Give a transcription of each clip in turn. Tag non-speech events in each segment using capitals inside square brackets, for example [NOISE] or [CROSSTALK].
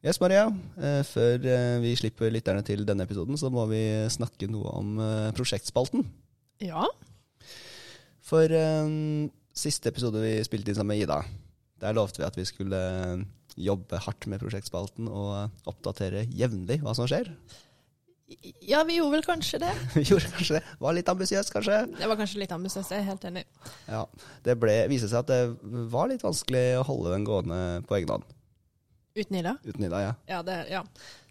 Yes, Maria. Eh, Før eh, vi slipper lytterne til denne episoden, så må vi snakke noe om eh, prosjektspalten. Ja. For um, siste episode vi spilte inn sammen med Ida, der lovte vi at vi skulle jobbe hardt med prosjektspalten og oppdatere jevnlig hva som skjer. Ja, vi gjorde vel kanskje det. [LAUGHS] Vi gjorde kanskje det. Var litt ambisiøst, kanskje. Det var kanskje litt ambisiøst, jeg er helt enig. Ja, Det ble, viste seg at det var litt vanskelig å holde den gående på egen hånd. Uten Ida. Uten Ida, ja. Ja, det, ja.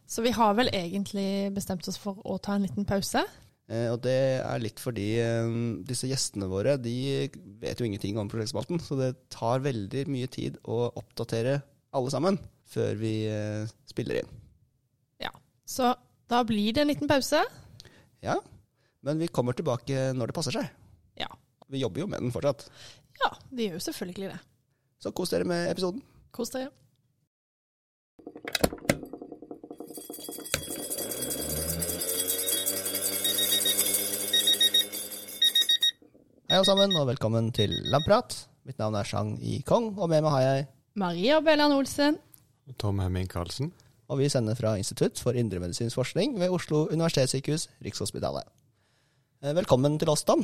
Så vi har vel egentlig bestemt oss for å ta en liten pause. Eh, og det er litt fordi eh, disse gjestene våre de vet jo ingenting om prosjektspalten, så det tar veldig mye tid å oppdatere alle sammen før vi eh, spiller inn. Ja. Så da blir det en liten pause. Ja, men vi kommer tilbake når det passer seg. Ja. Vi jobber jo med den fortsatt. Ja, vi gjør jo selvfølgelig det. Så kos dere med episoden. Kos dere. Hei alle sammen, og velkommen til Lamprat. Mitt navn er Chang I. Kong, og med meg har jeg Maria Bellan Olsen. Tom Hemming Karlsen. Og vi sender fra Institutt for indremedisinsk forskning ved Oslo universitetssykehus, Rikshospitalet. Eh, Velkommen til oss, Tom.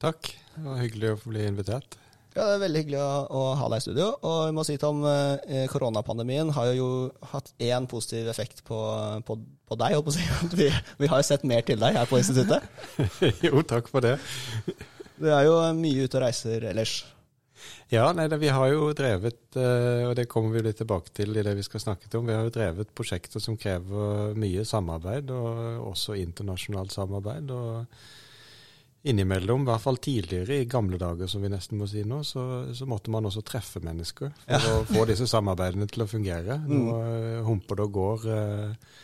Takk. Det var hyggelig å få bli invitert. Ja, Det er veldig hyggelig å, å ha deg i studio. Og vi må si Tom, eh, koronapandemien har jo hatt én positiv effekt på, på, på deg. [LAUGHS] Vi, vi har jo sett mer til deg her på instituttet. [LAUGHS] jo, takk for det. Du er jo mye ute og reiser ellers. Ja, nei, det, vi har jo drevet, eh, og det kommer vi litt tilbake til i det vi skal snakke om, vi har jo drevet prosjekter som krever mye samarbeid, og også internasjonalt samarbeid. og Innimellom, i hvert fall tidligere i gamle dager, som vi nesten må si nå, så, så måtte man også treffe mennesker for å få disse samarbeidene til å fungere. Nå mm. humper det og går eh,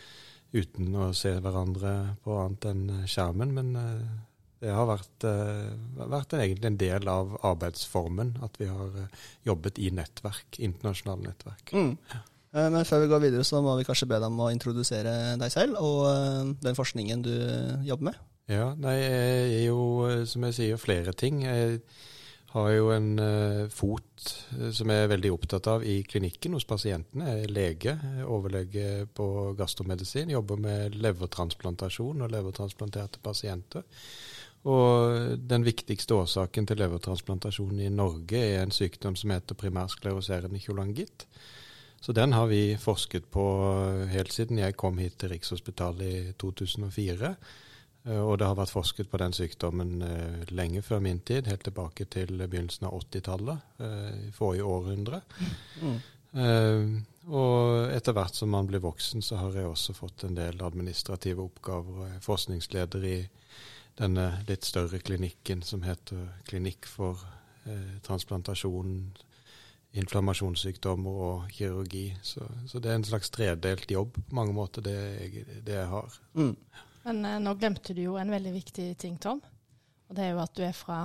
uten å se hverandre på annet enn skjermen, men eh, det har vært, eh, vært egentlig en del av arbeidsformen at vi har eh, jobbet i nettverk, internasjonale nettverk. Mm. Eh, Men før vi går videre, så må vi kanskje be deg om å introdusere deg selv og den forskningen du jobber med. Ja, nei, jeg er jo, som jeg sier, flere ting. Jeg har jo en fot som jeg er veldig opptatt av i klinikken hos pasientene. Jeg er lege, er overlege på gastromedisin, jobber med levertransplantasjon og levertransplanterte pasienter. Og den viktigste årsaken til levertransplantasjon i Norge er en sykdom som heter primærskleroserende kjolangitt. Så den har vi forsket på helt siden jeg kom hit til Rikshospitalet i 2004. Eh, Og det har vært forsket på den sykdommen eh, lenge før min tid, helt tilbake til begynnelsen av 80-tallet, eh, forrige århundre. Mm. Og etter hvert som man blir voksen, så har jeg også fått en del administrative oppgaver. og er forskningsleder i denne litt større klinikken som heter Klinikk for eh, transplantasjon, inflammasjonssykdommer og kirurgi. Så, så det er en slags tredelt jobb på mange måter, det jeg, det jeg har. Mm. Men eh, nå glemte du jo en veldig viktig ting, Tom. Og det er jo at du er fra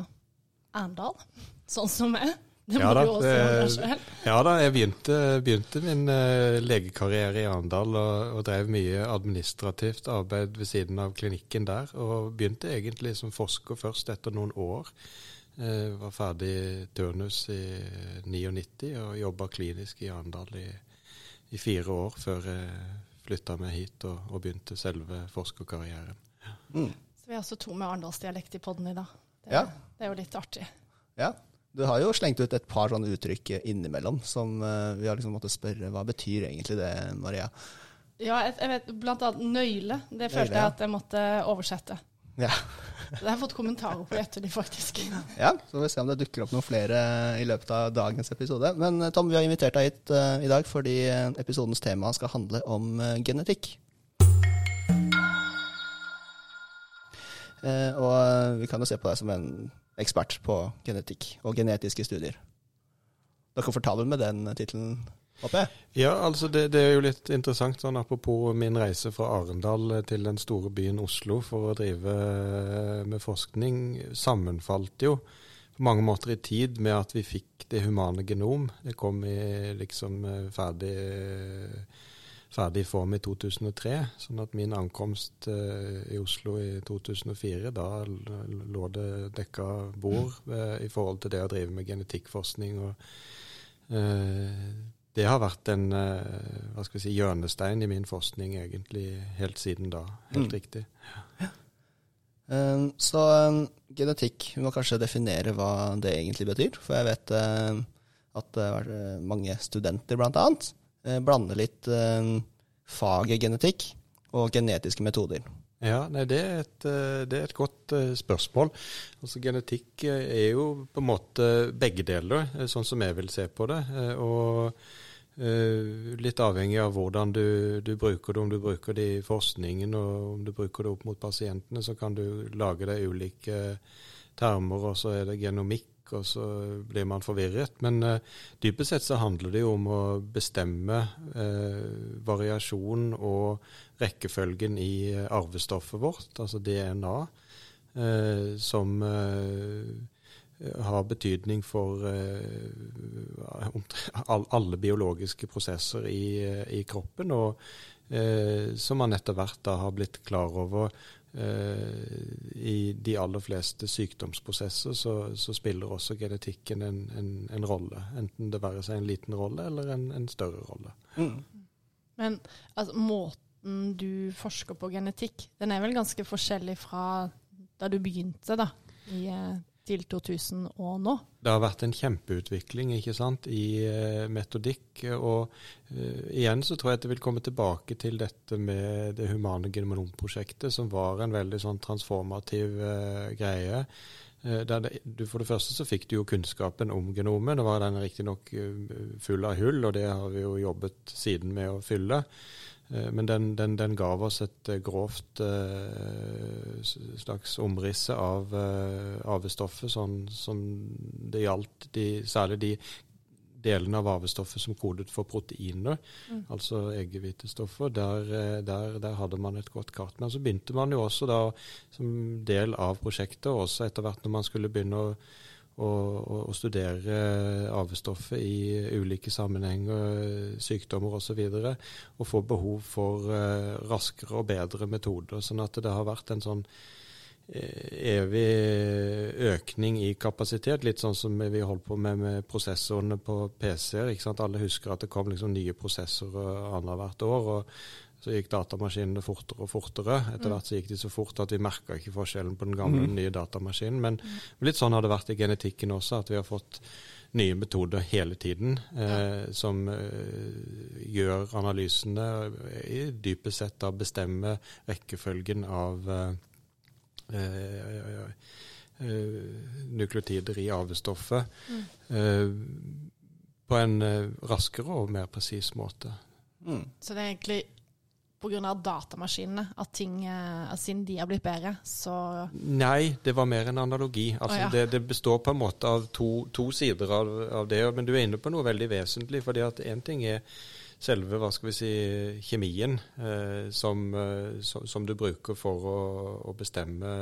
Arendal, [LAUGHS] sånn som meg. Det må Ja da, du også gjøre selv. Ja da, jeg begynte, begynte min uh, legekarriere i Arendal og, og drev mye administrativt arbeid ved siden av klinikken der. Og begynte egentlig som forsker først etter noen år. Uh, var ferdig i turnus i 99 og jobba klinisk i Arendal i, i fire år før jeg flytta meg hit og, og begynte selve forskerkarrieren. Mm. Så vi er altså to med arendalsdialekt i podden i dag. Det, Ja. det er jo litt artig. Ja. Du har jo slengt ut et par sånne uttrykk innimellom som eh, vi har liksom måttet spørre hva betyr egentlig det, Maria? Ja, jeg, vet blant annet nøyle. Det følte Nøyle, ja. jeg at jeg måtte oversette. Ja. Det har jeg fått kommentarer på etter de, faktisk. [LAUGHS] ja, så får vi se om det dukker opp noen flere i løpet av dagens episode. Men eh, Tom, vi har invitert deg hit uh, i dag fordi episodens tema skal handle om uh, genetikk. Uh, og vi kan jo se på deg som en ekspert på genetikk og genetiske studier. Dere er komfortabel med den tittelen, håper jeg? Ja, altså det, det er jo litt interessant sånn apropos min reise fra Arendal til den store byen Oslo for å drive eh, med forskning, sammenfalt jo på mange måter i tid med at vi fikk det humane genom. Det kom i liksom eh, ferdig, ferdig form i 2003. Sånn at min ankomst eh, i Oslo i 2004, da lå det dekka bord eh, i forhold til det å drive med genetikkforskning. og eh, det har vært en hva skal vi si, hjørnestein i min forskning egentlig helt siden da. Helt Mm. riktig. Eh, Så genetikk, vi må kanskje definere hva det egentlig betyr. For jeg vet at det har vært mange studenter blant annet eh, blander litt eh, faget genetikk og genetiske metoder. Ja, nei, det, er et, eh, det er et godt spørsmål. Altså, genetikk er jo på en måte begge deler, sånn som jeg vil se på det. Og litt avhengig av hvordan du, du bruker det, om du bruker det i forskningen og om du bruker det opp mot pasientene, så kan du lage deg ulike termer, og så er det genomikk, og så blir man forvirret. Men uh, dypest sett så handler det jo om å bestemme uh, variasjon og rekkefølgen i eh, arvestoffet vårt, altså DNA, uh, som har betydning for alle biologiske prosesser i, i kroppen, og som man etter hvert da har blitt klar over i de aller fleste sykdomsprosesser, så, så spiller også genetikken en, en, en rolle. Enten det være seg en liten rolle eller en, en større rolle. Mm. Men altså, måten du forsker på genetikk, den er vel ganske forskjellig fra da du begynte, da, i eh, til 2000 og nå? Det har vært en kjempeutvikling ikke sant, i eh, metodikk. Og uh, igjen så tror jeg at det vil komme tilbake til dette med det humane genomprosjektet, som var en veldig sånn transformativ uh, greie. Der det, du, for det første så fikk du jo kunnskapen om genomet. Nå var den riktignok uh, full av hull, og det har vi jo jobbet siden med å fylle. Eh, Men den, den, den gav oss et eh, grovt eh, slags omrisse av eh, arvestoffet, sånn som det gjaldt de, særlig de delene av arvestoffet som kodet for proteiner, Mm. altså eggehvitestoffer. Der, eh, der, der hadde man et godt kart. Men så begynte man jo også da, som del av prosjektet, og også etter hvert når man skulle begynne å å, å studere arvestoffet i ulike sammenhenger, sykdommer osv. Og, og få behov for eh, raskere og bedre metoder. Sånn at det har vært en sånn eh, evig økning i kapasitet. Litt sånn som vi holdt på med med prosessorene på PC-er. Alle husker at det kom liksom nye prosessorer annethvert år. og så gikk datamaskinene fortere og fortere. Etter Mm. hvert så gikk de så fort at vi merka ikke forskjellen på den gamle og den Mhm. nye datamaskinen. Men litt sånn har det vært i genetikken også, at vi har fått nye metoder hele tiden eh, som eh, gjør analysene i dypest sett da bestemme rekkefølgen av eh, eh, eh, nukleotider i arvestoffet Mm. eh, på en eh, raskere og mer presis måte. Mm. Så det er egentlig pga. datamaskinene at ting eh, siden de har blitt bedre, så Nei, det var mer en analogi. Altså, oh, ja. det, det består på en måte av to, to sider av, av det. Men du er inne på noe veldig vesentlig. fordi at én ting er selve hva skal vi si, kjemien eh, som, eh, som, som du bruker for å, å bestemme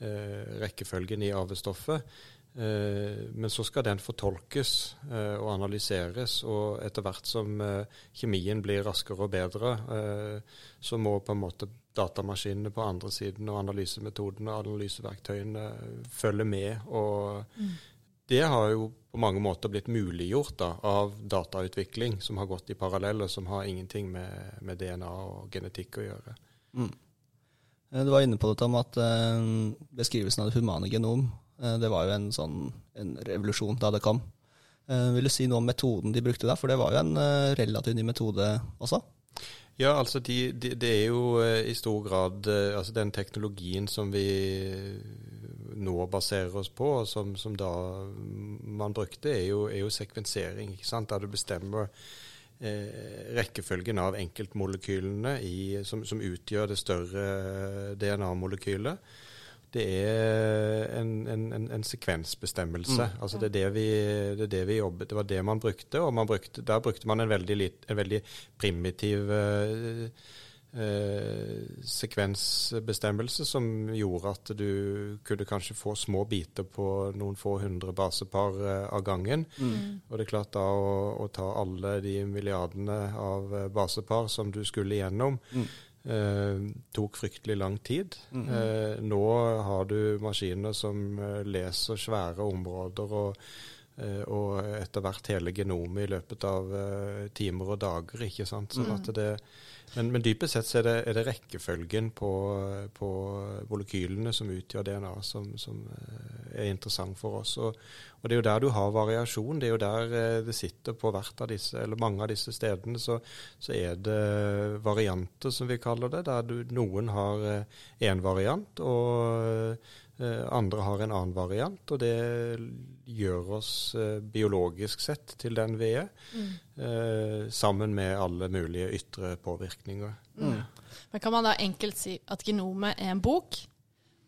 eh, rekkefølgen i arvestoffet. Eh, men så skal den fortolkes eh, og analyseres, og etter hvert som eh, kjemien blir raskere og bedre, eh, så må på en måte datamaskinene på andre siden og analysemetodene og analyseverktøyene følge med. Og Mm. det har jo på mange måter blitt muliggjort da, av datautvikling som har gått i parallell, og som har ingenting med, med DNA og genetikk å gjøre. Mm. Du var inne på dette med at beskrivelsen av det humane genom, det var jo en sånn en revolusjon da det kom. Eh, vil du si noe om metoden de brukte da? For det var jo en eh, relativt ny metode også. Ja, altså de, de, det er jo eh, i stor grad eh, altså den teknologien som vi nå baserer oss på, og som, som da man brukte, er jo, er jo sekvensering. ikke sant? Der du bestemmer eh, rekkefølgen av enkeltmolekylene i, som, som utgjør det større DNA-molekylet. Det er en, en, en, en sekvensbestemmelse. Mm. Altså det det, vi, det det vi jobbet Det var det man brukte, og man brukte, der brukte man en veldig, lit, en veldig primitiv eh, eh, sekvensbestemmelse som gjorde at du kunne kanskje få små biter på noen få hundre basepar eh, av gangen. Mm. Og det er klart da å, å ta alle de milliardene av eh, basepar som du skulle igjennom, Mm. Eh, tok fryktelig lang tid. Mm. Eh, nå har du maskiner som eh, leser svære områder og og etter hvert hele genomet i løpet av eh, timer og dager. ikke sant? Sånn at det, men, men dypest sett så er det, er det rekkefølgen på, på molekylene som utgjør DNA, som, som eh, er interessant for oss. Og, og, det er jo der du har variasjon. Det er jo der eh, det sitter på hvert av disse, eller mange av disse stedene, så, så er det varianter, som vi kaller det. Der du, noen har én eh, variant, og andre har en annen variant, og det gjør oss biologisk sett til den vi er. Mm. Eh, sammen med alle mulige ytre påvirkninger. Mm. Men Kan man da enkelt si at genomet er en bok,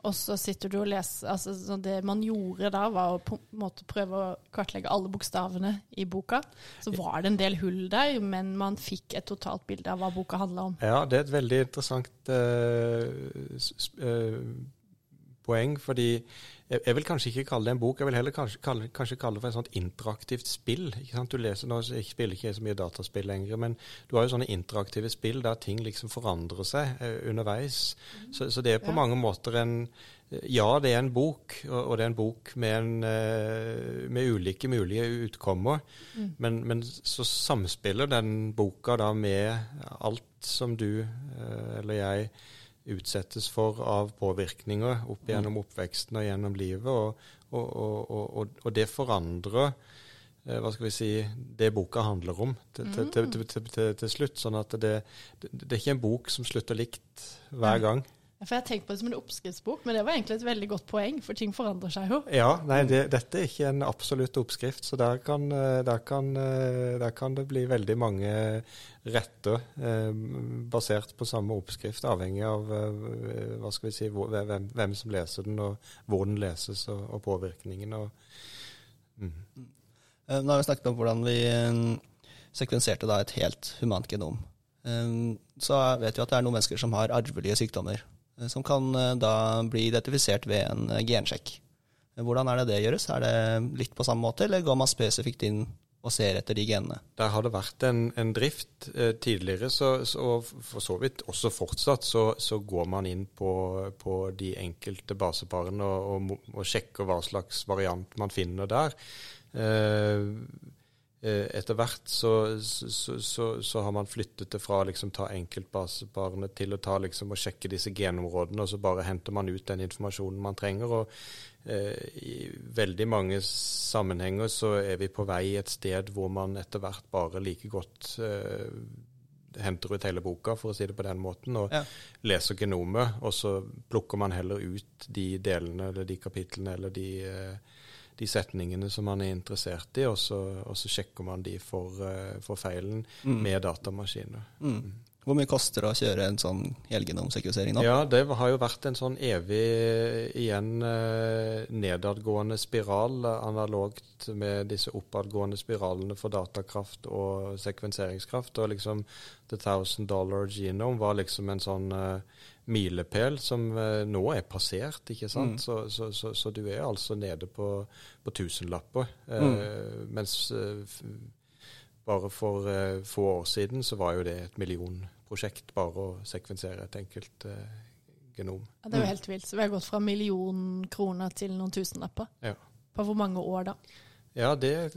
og så sitter du og leser altså Det man gjorde da, var å på en måte prøve å kartlegge alle bokstavene i boka. Så var det en del hull der, men man fikk et totalt bilde av hva boka handla om. Ja, det er et veldig interessant uh, uh, poeng, fordi jeg, vil kanskje ikke kalle det en bok, jeg vil heller kanskje kalle, kanskje kalle det for et sånt interaktivt spill. Du leser, Nå jeg spiller ikke så mye dataspill lenger, men du har jo sånne interaktive spill der ting liksom forandrer seg eh, underveis. Så, så, det er på ja. mange måter en Ja, det er en bok, og, og det er en bok med, en, eh, med ulike mulige utkommer, mm. men, men, så samspiller den boka da med alt som du eh, eller jeg utsettes for av påvirkninger opp mm. gjennom oppveksten og gjennom livet. Og, og, og, og det forandrer eh, hva skal vi si, det boka handler om til, til, til, til slutt. Sånn at det, det, det, er ikke en bok som slutter likt hver gang. For Jeg tenkte på det som en oppskriftsbok, men det var egentlig et veldig godt poeng, for ting forandrer seg jo. Ja, nei, det, dette er ikke en absolutt oppskrift, så der kan, eh, der kan, eh, der kan det bli veldig mange retter eh, basert på samme oppskrift, avhengig av eh, hva skal vi si, hvor, hvem, hvem, som leser den, og hvor den leses, og, og påvirkningen. Og, mm. Nå har vi snakket om hvordan vi sekvenserte da et helt humant genom. Så vet vi at det er noen mennesker som har arvelige sykdommer. Eh, som kan eh, da bli identifisert ved en eh, gensjekk. Hvordan er det det gjøres? Er det litt på samme måte, eller går man spesifikt inn og ser etter de genene? Der har det vært en, en drift tidligere, så, og for så vidt også fortsatt, så, så går man inn på, på, de enkelte baseparene og, og, og, sjekker hva slags variant man finner der. Eh, etter hvert så, så, så, så, har man flyttet det fra liksom ta enkeltbaseparene til å ta liksom og sjekke disse genområdene, og så bare henter man ut den informasjonen man trenger. og eh, I veldig mange sammenhenger så er vi på vei et sted hvor man etter hvert bare like godt eh, henter ut hele boka, for å si det på den måten, og ja. leser genomet. Og så plukker man heller ut de delene eller de kapitlene eller de eh, de setningene som man er interessert i, og så, og så sjekker man de for, uh, for feilen mm. med datamaskiner. Mm. Hvor mye koster det å kjøre en sånn helgenomsekvensering nå? Ja, Det har jo vært en sånn evig igjen uh, nedadgående spiral, uh, analogt med disse oppadgående spiralene for datakraft og sekvenseringskraft. Og liksom The Thousand Dollar Genome var liksom en sånn uh, milepæl som uh, nå er passert, ikke sant. Mm. Så, så, så, så, du er altså nede på, på tusenlapper. Uh, mm. Mens bare for få år siden så var jo det et millionprosjekt bare å sekvensere et enkelt genom. Ja, det er jo helt vilt. Så vi har gått fra million kroner til noen tusenlapper. Ja. På hvor mange år da? Ja, det,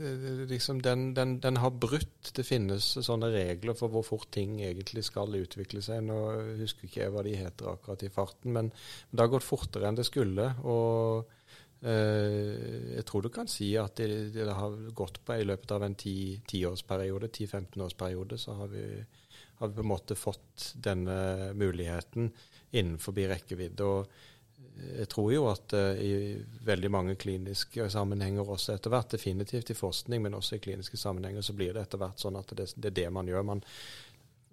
liksom, den, den, den, har brutt. Det finnes sånne regler for hvor fort ting egentlig skal utvikle seg. Nå husker ikke jeg hva de heter akkurat i farten, men, det har gått fortere enn det skulle. Og jeg tror du kan si at det, det, har gått på i løpet av en tiårsperiode, ti 10-15-årsperiode, så har vi, har vi, på en måte fått denne muligheten innenfor rekkevidde. og jeg tror jo at uh, i veldig mange kliniske sammenhenger også etter hvert, definitivt i forskning, men også i kliniske sammenhenger, så blir det etter hvert sånn at det, det er det man gjør. Man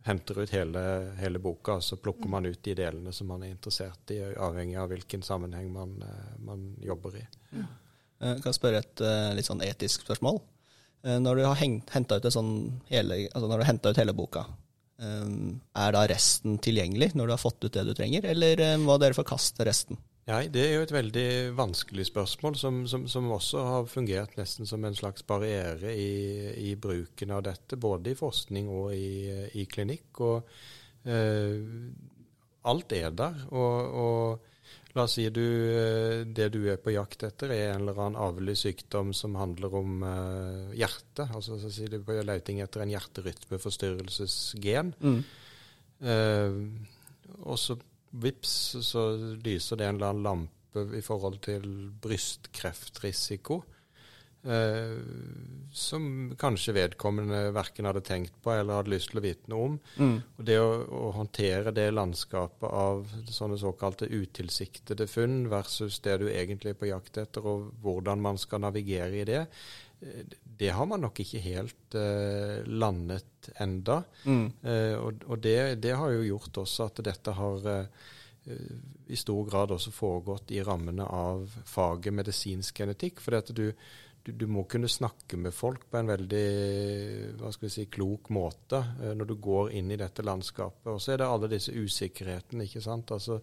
henter ut hele, hele, boka, og så plukker man ut de delene som man er interessert i, avhengig av hvilken sammenheng man, uh, man jobber i. Ja. Jeg kan spørre et uh, litt sånn etisk spørsmål. Når du har henta ut, sånn altså ut hele boka, er da resten tilgjengelig når du har fått ut det du trenger, eller må dere forkaste resten? Nei, det er jo et veldig vanskelig spørsmål, som, som, som, også har fungert nesten som en slags barriere i, i bruken av dette, både i forskning og i, i klinikk. Og eh, alt er der. Og, og La oss si du, eh, det du er på jakt etter, er en eller annen arvelig sykdom som handler om uh, hjertet. Altså så sier du på leiting etter en hjerterytmeforstyrrelsesgen. Mm. Uh, og så vips, så lyser det en eller annen lampe i forhold til brystkreftrisiko. Eh, som kanskje vedkommende verken hadde tenkt på eller hadde lyst til å vite noe om. Mm. Og Det å, å, håndtere det landskapet av sånne såkalte utilsiktede funn versus det du egentlig er på jakt etter, og hvordan man skal navigere i det, det har man nok ikke helt eh, landet enda. Mm. Eh, og, og det, det, har jo gjort også at dette har eh, i stor grad også foregått i rammene av faget medisinsk genetikk. For at du, du, du, må kunne snakke med folk på en veldig hva skal vi si, klok måte eh, når du går inn i dette landskapet. Og så er det alle disse usikkerhetene. ikke sant? Altså,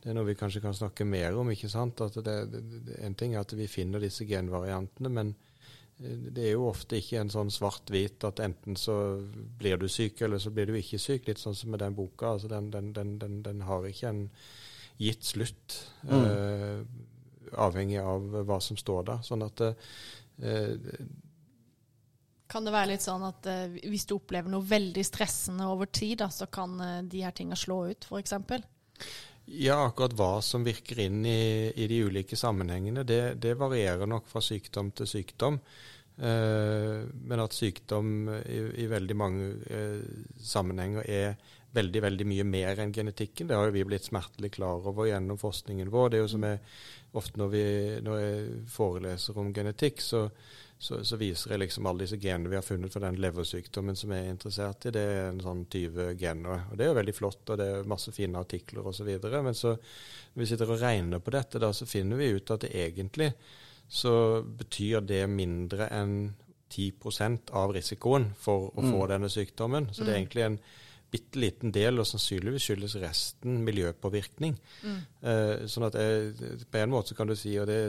det er noe vi kanskje kan snakke mer om. ikke sant? At det, det, en ting er at vi finner disse genvariantene, men det er jo ofte ikke en sånn svart-hvit at enten så blir du syk, eller så blir du ikke syk. Litt sånn som med den boka. altså Den, den, den, den har ikke en gitt slutt. Mm. Uh, avhengig av hva som står der. Sånn at uh, Kan det være litt sånn at uh, hvis du opplever noe veldig stressende over tid, da, så kan de her tinga slå ut, f.eks.? Ja, akkurat hva som virker inn i, i de ulike sammenhengene, det, det, varierer nok fra sykdom til sykdom. Eh, men at sykdom i, i veldig mange eh, sammenhenger er veldig veldig mye mer enn genetikken. Det har jo vi blitt smertelig klar over gjennom forskningen vår. Det er jo som jeg, ofte når, vi, når jeg foreleser om genetikk, så, så, så, viser jeg liksom alle disse genene vi har funnet for den leversykdommen som jeg er interessert i. Det er en sånn 20 gener. og Det er jo veldig flott, og det er masse fine artikler osv. Men så når vi sitter og regner på dette, da, så finner vi ut at det egentlig så betyr det mindre enn 10% av risikoen for å få mm. denne sykdommen. Så det er mm. egentlig en bitte liten del, og sannsynligvis skyldes resten miljøpåvirkning. Mm. Eh, sånn at jeg, På en måte kan du si, og det,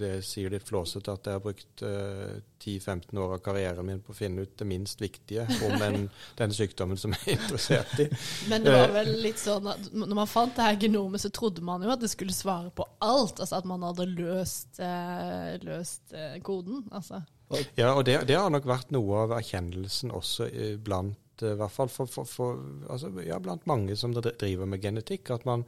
det sier litt flåsete, at jeg har brukt eh, 10-15 år av karrieren min på å finne ut det minst viktige om en, [LAUGHS] den sykdommen som jeg er interessert i. Men det var eh, vel litt sånn at når man fant det her genomet, så trodde man jo at det skulle svare på alt. Altså at man hadde løst, eh, løst eh, koden. altså. Ja, og det, det, har nok vært noe av erkjennelsen også blant Eh, uh, fall for, for, for altså, ja, blant mange som driver med genetikk, at man,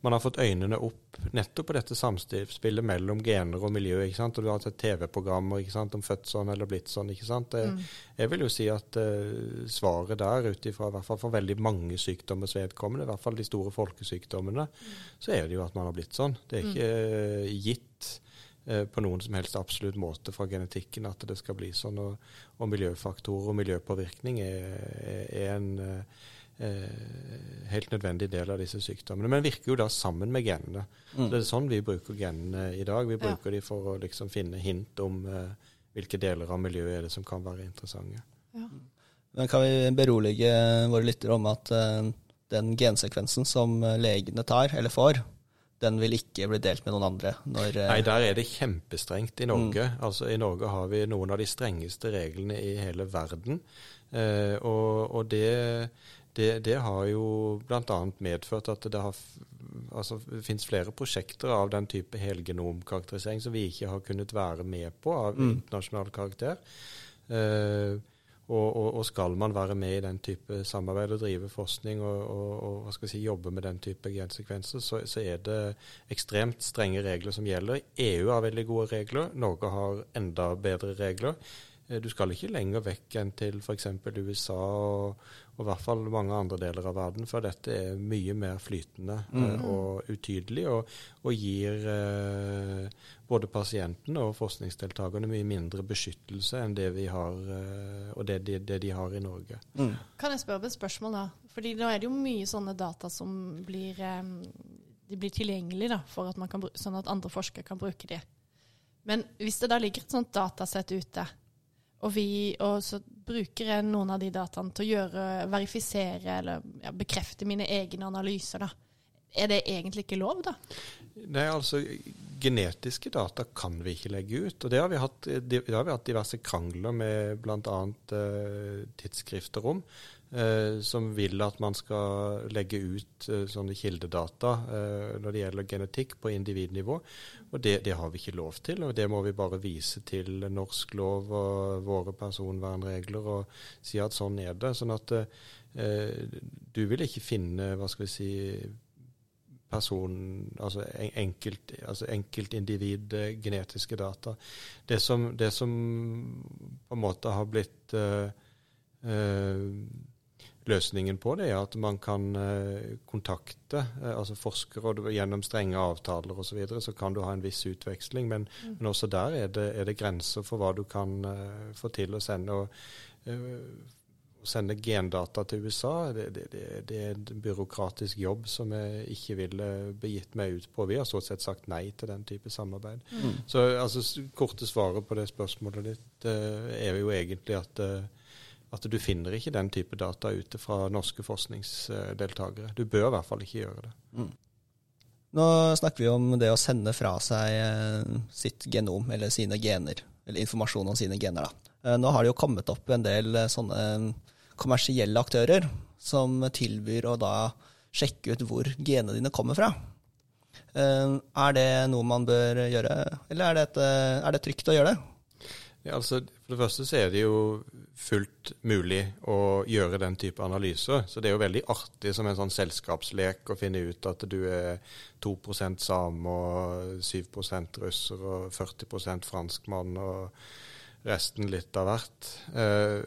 man, har fått øynene opp nettopp på dette samspillet mellom gener og miljø. ikke sant? Og Du har hatt TV-programmer om født sånn eller blitt sånn. ikke sant? Jeg, mm. Jeg vil jo si at uh, svaret der, ut ifra hvert fall for veldig mange sykdommers vedkommende, i hvert fall de store folkesykdommene, mm. så er det jo at man har blitt sånn. Det er ikke uh, gitt Eh, på noen som helst absolutt måte fra genetikken at det skal bli sånn. Og, og miljøfaktorer og miljøpåvirkning er, er en eh, helt nødvendig del av disse sykdommene. Men virker jo da sammen med genene. Mm. Det er sånn vi bruker genene i dag. Vi bruker ja. de for å liksom finne hint om eh, hvilke deler av miljøet er det som kan være interessante. Ja. Men kan vi berolige våre lyttere om at eh, den gensekvensen som legene tar, eller får, den vil ikke bli delt med noen andre. Når, Nei, der er det kjempestrengt i Norge. Mm. Altså I Norge har vi noen av de strengeste reglene i hele verden. Eh, og, og det, det, det, har jo bl.a. medført at det har altså, det finnes flere prosjekter av den type helgenomkarakterisering som vi ikke har kunnet være med på av mm. internasjonal karakter. Eh, og, og, og, skal man være med i den type samarbeid og drive forskning og, og si, jobbe med den type gensekvenser, så, så, er det ekstremt strenge regler som gjelder. EU har veldig gode regler. Norge har enda bedre regler. Eh, du skal ikke lenger vekk enn til f.eks. USA og, og i hvert fall mange andre deler av verden, for dette er mye mer flytende mm. uh, og utydelig, og, og gir uh, både pasientene og forskningsdeltakerne mye mindre beskyttelse enn det vi har, uh, og det, det, det, de har i Norge. Mm. Kan jeg spørre et spørsmål, da? Fordi nå er det jo mye sånne data som blir, um, de blir tilgjengelige, da, for at man kan, sånn at andre forskere kan bruke de. Men hvis det da ligger et sånt datasett ute, og, vi, og så bruker jeg noen av de dataene til å gjøre, verifisere eller ja, bekrefte mine egne analyser. da. Er det egentlig ikke lov, da? Nei, altså genetiske data kan vi ikke legge ut. Og det har vi hatt, har vi hatt diverse krangler med bl.a. Eh, tidsskrifter om. Eh, som vil at man skal legge ut eh, sånne kildedata eh, når det gjelder genetikk på individnivå. Og det, det, har vi ikke lov til, og det må vi bare vise til norsk lov og våre personvernregler og si at sånn er det. Sånn at eh, du vil ikke finne hva skal vi si person, altså enkelt, altså enkeltindivid, eh, genetiske data. Det som, det som, på en måte har blitt uh, uh, løsningen på det, er at man kan uh, kontakte altså forskere og gjennom strenge avtaler osv. Så, videre, så kan du ha en viss utveksling, men, mm. men også der er det, er det, grenser for hva du kan få til å sende. og å sende gendata til USA, det, det, det, er en byråkratisk jobb som jeg ikke ville begitt meg ut på. Vi har stort sett sagt nei til den type samarbeid. Mm. Så altså, korte svaret på det spørsmålet ditt er jo egentlig at, at du finner ikke den type data ute fra norske forskningsdeltakere. Du bør i hvert fall ikke gjøre det. Mm. Nå snakker vi om det å sende fra seg uh, sitt genom, eller sine gener, eller informasjon om sine gener. da. Nå har det jo kommet opp en del sånne kommersielle aktører som tilbyr å da sjekke ut hvor genene dine kommer fra. Eh, er det noe man bør gjøre, eller er det, et, eh, er det trygt å gjøre det? Ja, altså, for det første så er det jo fullt mulig å gjøre den type analyser. Så det er jo veldig artig som en sånn selskapslek å finne ut at du er 2% same og 7% russer og 40% franskmann. og resten litt av hvert. Eh,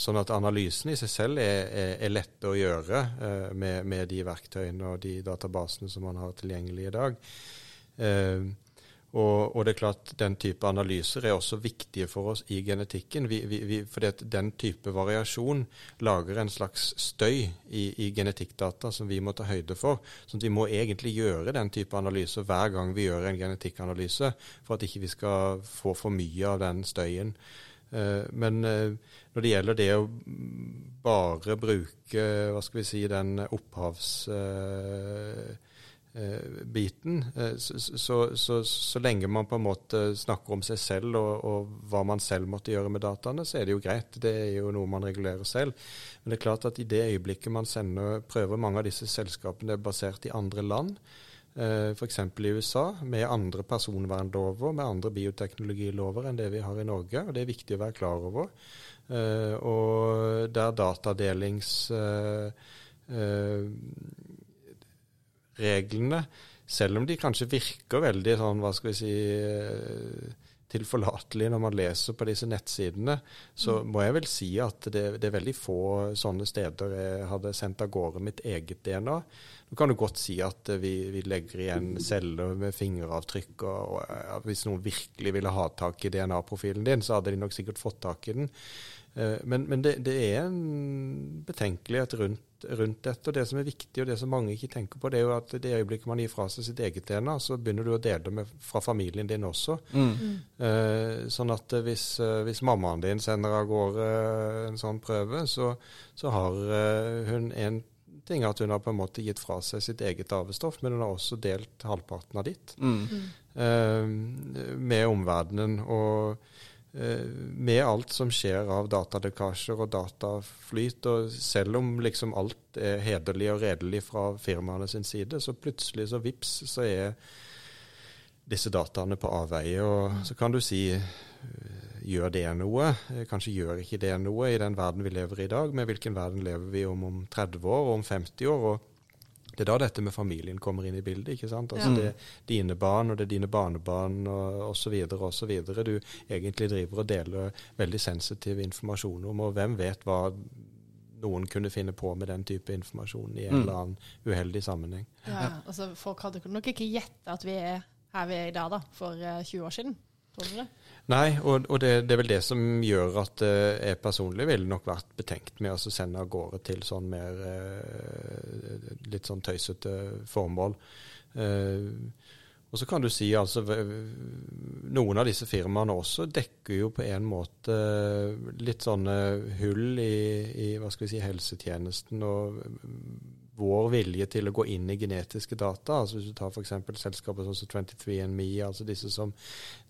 sånn at analysen i seg selv er, er, er lette å gjøre eh, med, med, de verktøyene og de databasene som man har tilgjengelig i dag. Eh, og, og, det er klart Den type analyser er også viktige for oss i genetikken. Vi, vi, vi, fordi at Den type variasjon lager en slags støy i, i, genetikkdata som vi må ta høyde for. Så vi må egentlig gjøre den type analyser hver gang vi gjør en genetikkanalyse, for at ikke vi skal få for mye av den støyen. Uh, men uh, når det gjelder det å bare bruke hva skal vi si, den opphavs... Eh, biten. Eh, så, så, så, så, lenge man på en måte snakker om seg selv og, og, hva man selv måtte gjøre med dataene, så er det jo greit. Det er jo noe man regulerer selv. Men det er klart at i det øyeblikket man sender, prøver mange av disse selskapene er basert i andre land, eh, f.eks. i USA, med andre personvernlover, med andre bioteknologilover enn det vi har i Norge. og Det er viktig å være klar over. Og der datadelings reglene, selv om de kanskje virker veldig sånn, hva skal vi si eh, tilforlatelige når man leser på disse nettsidene, så mm. må jeg vel si at det, det, er veldig få sånne steder jeg hadde sendt av gårde mitt eget DNA. Nå kan du godt si at vi, vi legger igjen celler med fingeravtrykk, og, og ja, hvis noen virkelig ville ha tak i DNA-profilen din, så hadde de nok sikkert fått tak i den. Eh, men, men det, det, er en betenkelighet rundt rundt dette. Og det som er viktig, og det som mange ikke tenker på, det er jo at det øyeblikket man gir fra seg sitt eget DNA, så begynner du å dele det med, fra familien din også. Mm. Uh, sånn at hvis, hvis, mammaen din sender av gårde en sånn prøve, så, så har hun en ting at hun har på en måte gitt fra seg sitt eget arvestoff, men hun har også delt halvparten av ditt mm. med omverdenen. og Eh, med alt som skjer av datalekkasjer og dataflyt, og selv om liksom alt er hederlig og redelig fra firmaene sin side, så plutselig så vips, så er disse dataene på avveie. Og så kan du si eh, gjør det noe? Eh, kanskje gjør ikke det noe i den verden vi lever i i dag, Med hvilken verden lever vi om om 30 år og om 50 år? og det er da dette med familien kommer inn i bildet. ikke sant? Altså ja. Det er dine barn, og det er dine barnebarn osv. osv. Du egentlig driver og deler veldig sensitiv informasjon om, og hvem vet hva noen kunne finne på med den type informasjon i en mm. eller annen uheldig sammenheng. Ja, altså Folk hadde nok ikke gjetta at vi er her vi er i dag, da, for 20 eh, år siden. Tror du det? Nei, og, og det, det, er vel det som gjør at uh, jeg personlig ville nok vært betenkt med å sende av gårde til sånn mer uh, litt sånn tøysete formål. Uh, og så kan du si altså Noen av disse firmaene også dekker jo på en måte litt sånne hull i, i hva skal vi si, helsetjenesten og vår vilje til å gå inn i genetiske data. altså Hvis du tar f.eks. selskaper sånn som 23andMe, altså disse som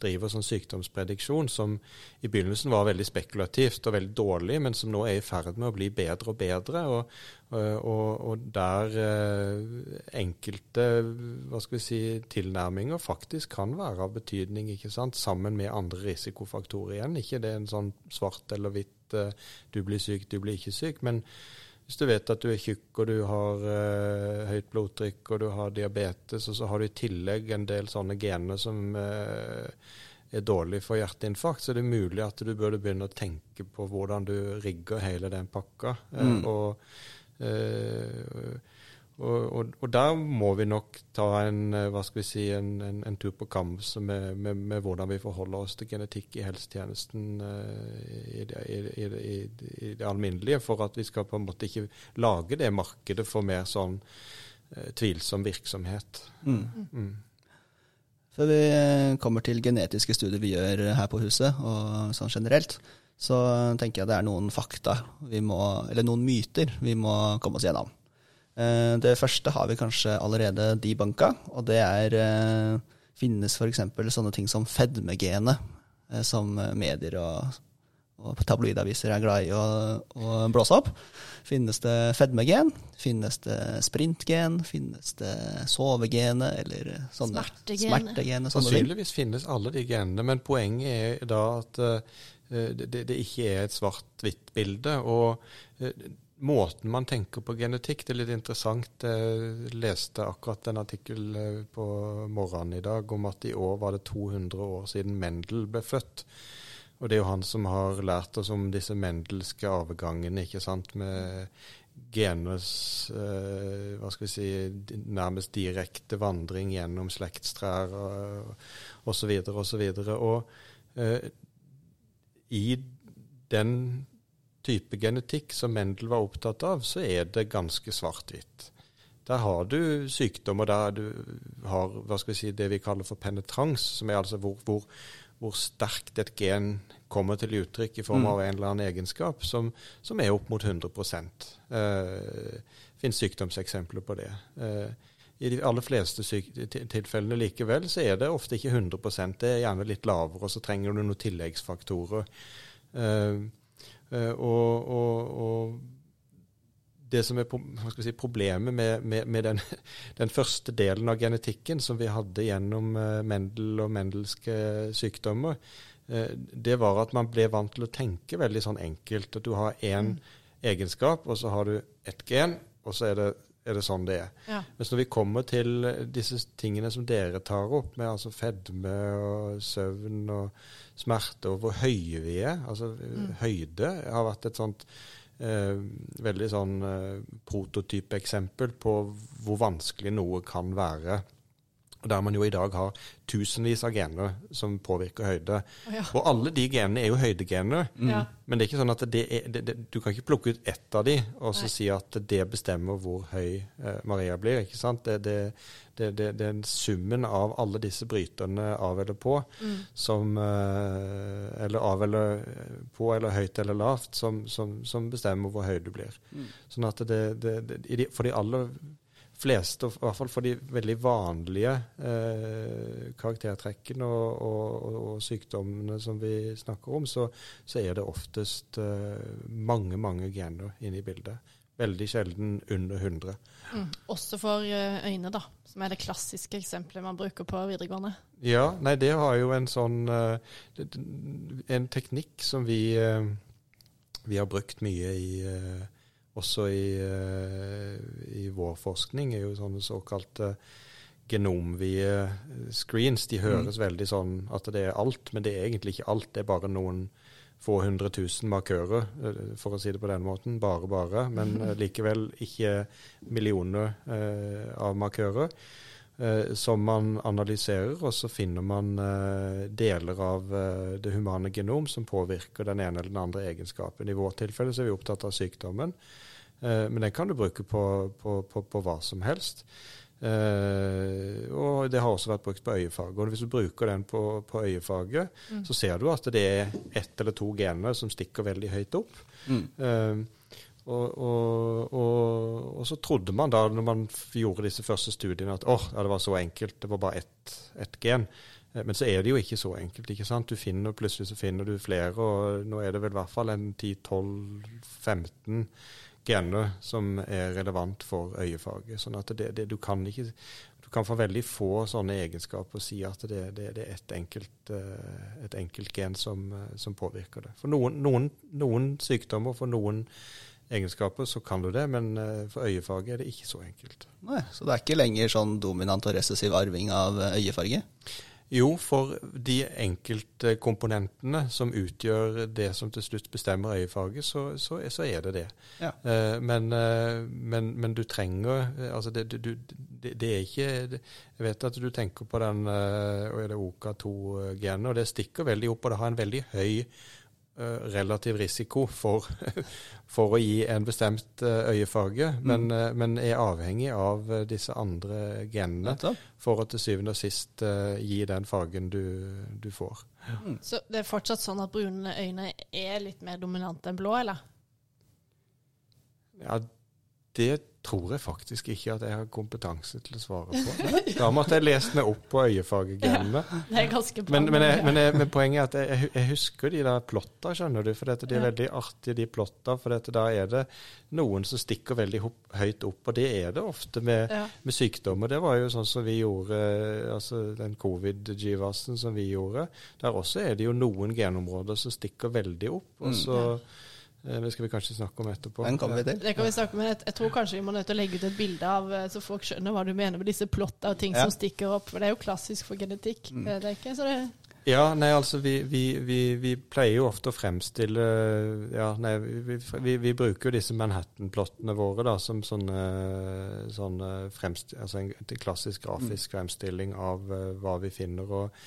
driver sånn sykdomsprediksjon, som i begynnelsen var veldig spekulativt og veldig dårlig, men som nå er i ferd med å bli bedre og bedre. Og, og, og der eh, enkelte hva skal vi si, tilnærminger faktisk kan være av betydning, ikke sant, sammen med andre risikofaktorer igjen. Ikke det er en sånn svart eller hvitt eh, du blir syk, du blir ikke syk. men hvis du vet at du er tjukk og du har uh, høyt blodtrykk og du har diabetes, og så har du i tillegg en del sånne gener som uh, er dårlig for hjerteinfarkt, så er det mulig at du burde begynne å tenke på hvordan du rigger hele den pakka. Uh, mm. og og, og, og, der må vi nok ta en, eh, hva skal vi si, en, en, en tur på kammerset med, med, med, hvordan vi forholder oss til genetikk i helsetjenesten uh, i, det, i, i, i, det, alminnelige, for at vi skal på en måte ikke lage det markedet for mer sånn uh, tvilsom virksomhet. Mm. Mm. Før vi kommer til genetiske studier vi gjør her på huset, og sånn generelt, så tenker jeg det er noen fakta, må, eller noen myter, vi må komme oss gjennom. Eh, det første har vi kanskje allerede debunka, og det er eh, finnes f.eks. sånne ting som fedmegenet, eh, som medier og, og tabloidaviser er glad i å, å, blåse opp. Finnes det fedmegen? Finnes det sprintgen? Finnes det sovegenet eller sånne smertegenet? smertegenet Sannsynligvis finnes alle de genene, men poenget er da at uh, det, det, ikke er et svart-hvitt bilde. og uh, måten man tenker på genetikk. Det er litt interessant. Jeg leste akkurat en artikkel eh, på morgenen i dag om at i år var det 200 år siden Mendel ble født. Og det er jo han som har lært oss om disse mendelske avgangene, ikke sant, med geners eh, hva skal vi si, nærmest direkte vandring gjennom slektstrær osv. osv. Og, så og, og eh, i den type genetikk som Mendel var opptatt av, så er det ganske svart-hvitt. Der har du sykdommer der du har hva skal vi si, det vi kaller for penetrans, som er altså hvor, hvor, hvor sterkt et gen kommer til uttrykk i form av mm. en eller annen egenskap, som, som er opp mot 100 eh, Det finnes sykdomseksempler på det. Eh, I de aller fleste tilfellene likevel så er det ofte ikke 100% det er gjerne litt lavere, og så trenger du noen tilleggsfaktorer. Eh, Eh, og, og, og, det som er si, problemet med, med, med den, [LAUGHS] den, første delen av genetikken som vi hadde gjennom eh, Mendel og mendelske sykdommer, eh, det var at man ble vant til å tenke veldig sånn enkelt. At du har én mm. egenskap, og så har du ett gen, og så er det, er det sånn det er. Ja. Mens når vi kommer til disse tingene som dere tar opp, med altså fedme og søvn og smerte og hvor høye vi er. Altså mm. høyde har vært et sånt eh, veldig sånn eh, prototypeksempel på hvor vanskelig noe kan være. Der man jo i dag har tusenvis av gener som påvirker høyde. Ja. Og alle de genene er jo høydegener. Mm. Ja. Men det er ikke sånn at det er, det, det, du kan ikke plukke ut ett av de og så si at det bestemmer hvor høy eh, Maria blir. ikke sant? Det, det, det, det, er summen av alle disse bryterne av eller på, mm. som eh, Eller av eller på eller høyt eller lavt, som, som, som bestemmer hvor høy du blir. Mm. Sånn at det, det, For de aller fleste, i hvert fall for de veldig vanlige eh, karaktertrekkene og, og, og, sykdommene som vi snakker om, så, så er det oftest eh, mange, mange gener inne i bildet. Veldig sjelden under 100. Mm. Også for eh, øyne, da, som er det klassiske eksempelet man bruker på videregående. Ja, nei, det har jo en sånn uh, En teknikk som vi, uh, vi har brukt mye i Også i, i, vår forskning, er jo sånne såkalte genomvide screens. De høres mm. veldig sånn at det er alt, men det er egentlig ikke alt. Det er bare noen få hundre tusen markører, eh, for å si det på den måten. Bare, bare. Men eh, likevel ikke millioner eh, av markører. Eh, som man analyserer, og så finner man eh, deler av eh, det humane genom som påvirker den ene eller den andre egenskapen. I vårt tilfelle så er vi opptatt av sykdommen, men den kan du bruke på, på, på, på hva som helst. Uh, og det har også vært brukt på øyefaget. Og hvis du bruker den på, på øyefarge, mm. så ser du at det er ett eller to gener som stikker veldig høyt opp. Mm. Og, og, og, og så trodde man da, når man gjorde disse første studiene, at oh, ja, det var så enkelt, det var bare ett, ett gen. Eh, Men så er det jo ikke så enkelt. ikke sant? Du finner, Plutselig så finner du flere, og nå er det vel i hvert fall en 10-12-15 gener som er relevant for øyefaget. Sånn at det, det, du kan ikke du kan få veldig få sånne egenskaper og si at det, det, det er et enkelt, eh, et enkelt gen som, eh, som påvirker det. For noen, noen, noen sykdommer, for noen egenskaper, så kan du det, men eh, for øyefarge er det ikke så enkelt. Nei, så det er ikke lenger sånn dominant og recessiv arving av eh, øyefarge? Jo, for de enkelte komponentene som utgjør det som til slutt bestemmer øyefarget, så, så, så er det det. Ja. Eh, men, men, men du trenger Altså, det, du, det, det er ikke Jeg vet at du tenker på den er det OKA2-genet, og det stikker veldig opp, og det har en veldig høy relativ risiko for, [LAUGHS] for å gi en bestemt øyefarge, øyefarge, men, eh, men er avhengig av eh, disse andre genene for å til syvende og sist uh, gi den fargen du, du får. Så det er fortsatt sånn at brune øyne er litt mer dominante enn blå, eller? Ja, det tror jeg faktisk ikke at jeg har kompetanse til å svare på. [LAUGHS] Da måtte jeg lese meg opp på øyefargegenene. Det er ganske bra. Men, men, jeg, men, jeg, men poenget er at jeg, jeg- husker de der plotta, skjønner du. For dette, de er veldig artige, de plotta. For dette, da er det noen som stikker veldig hopp, høyt opp. Og det er det ofte med, Ja. med sykdommer. Det var jo sånn som vi gjorde, altså den covid-givasen som vi gjorde. Der også er det jo noen genområder som stikker veldig opp. Og Mm. så, eh, Det skal vi kanskje snakke om etterpå. Den kommer vi til. Det kan vi snakke om, men jeg, jeg tror kanskje vi må nødt til å legge ut et bilde av eh, så folk skjønner hva du mener med disse plotta og ting Ja. som stikker opp. For det er jo klassisk for genetikk. Mm. Det er ikke så det Ja, nei, altså vi, vi, vi, vi pleier jo ofte å fremstille Ja, nei, vi, vi, vi bruker jo disse Manhattan-plottene våre da, som sånne, sånne fremst, altså en, en klassisk grafisk fremstilling av uh, hva vi finner. og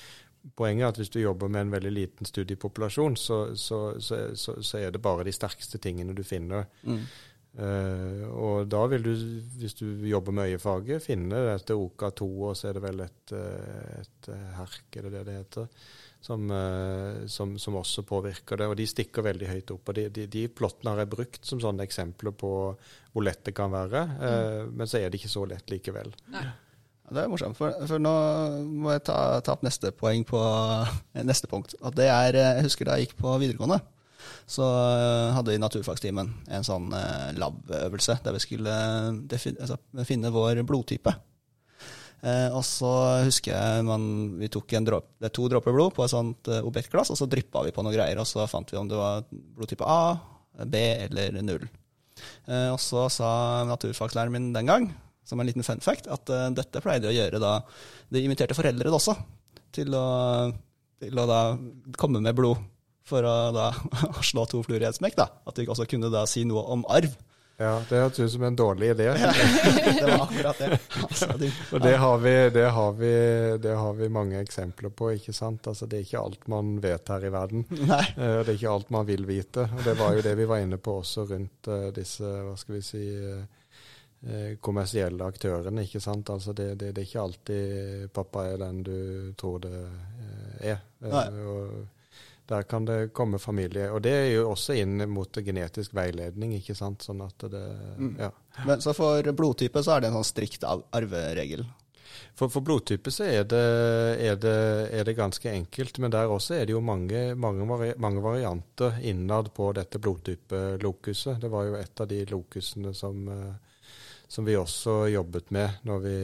Poenget er at hvis du jobber med en veldig liten studiepopulasjon, så, så, så, så, er det bare de sterkeste tingene du finner. Mm. Uh, og da vil du, hvis du jobber med øyefaget, finne dette OK2, og så er det vel et, eh, et eh, herk, er det det det heter, som, uh, som, som også påvirker det. Og de stikker veldig høyt opp. og De, de, de plottene har jeg brukt som sånne eksempler på hvor lett det kan være, eh, men så er det ikke så lett likevel. Ja, Det er morsomt, for, for nå må jeg ta, ta opp neste poeng på eh, neste punkt. Og det er, eh, Jeg husker da jeg gikk på videregående, så eh, hadde vi i naturfagstimen en sånn lab-øvelse der vi skulle altså, finne vår blodtype. Eh, og så husker jeg man, vi tok en dråp, det er to dråper blod på et sånt objektglass, og så dryppa vi på noen greier, og så fant vi om det var blodtype A, B eller null. Eh, og så sa naturfaglæreren min den gang, som en liten fun fact, at uh, dette pleide de å gjøre da De inviterte foreldre også til å, til å da komme med blod for å da [LAUGHS] slå to fluer i et smekk. da. At de også kunne da si noe om arv. Ja, Det hørtes ut som en dårlig idé. [LAUGHS] det var akkurat det. Altså, de, [LAUGHS] Og det har, vi, det, har vi, det har vi mange eksempler på. ikke sant? Altså, Det er ikke alt man vet her i verden. Nei. Eh, Det er ikke alt man vil vite. og Det var jo det vi var inne på også rundt eh, disse hva skal vi si, kommersielle aktørene. ikke sant? Altså det, det, det er ikke alltid pappa er den du tror det eh, er. Eh, der kan det komme familie. Og det er jo også inn mot genetisk veiledning, ikke sant. Sånn at det Mm. Ja. Men så for blodtype så er det en sånn strikt arveregel. For, for blodtype så er det, er, det, er det ganske enkelt, men der også er det jo mange, mange, vari, mange varianter innad på dette blodtype-lokuset. Det var jo et av de lokusene som, eh, som vi også jobbet med når vi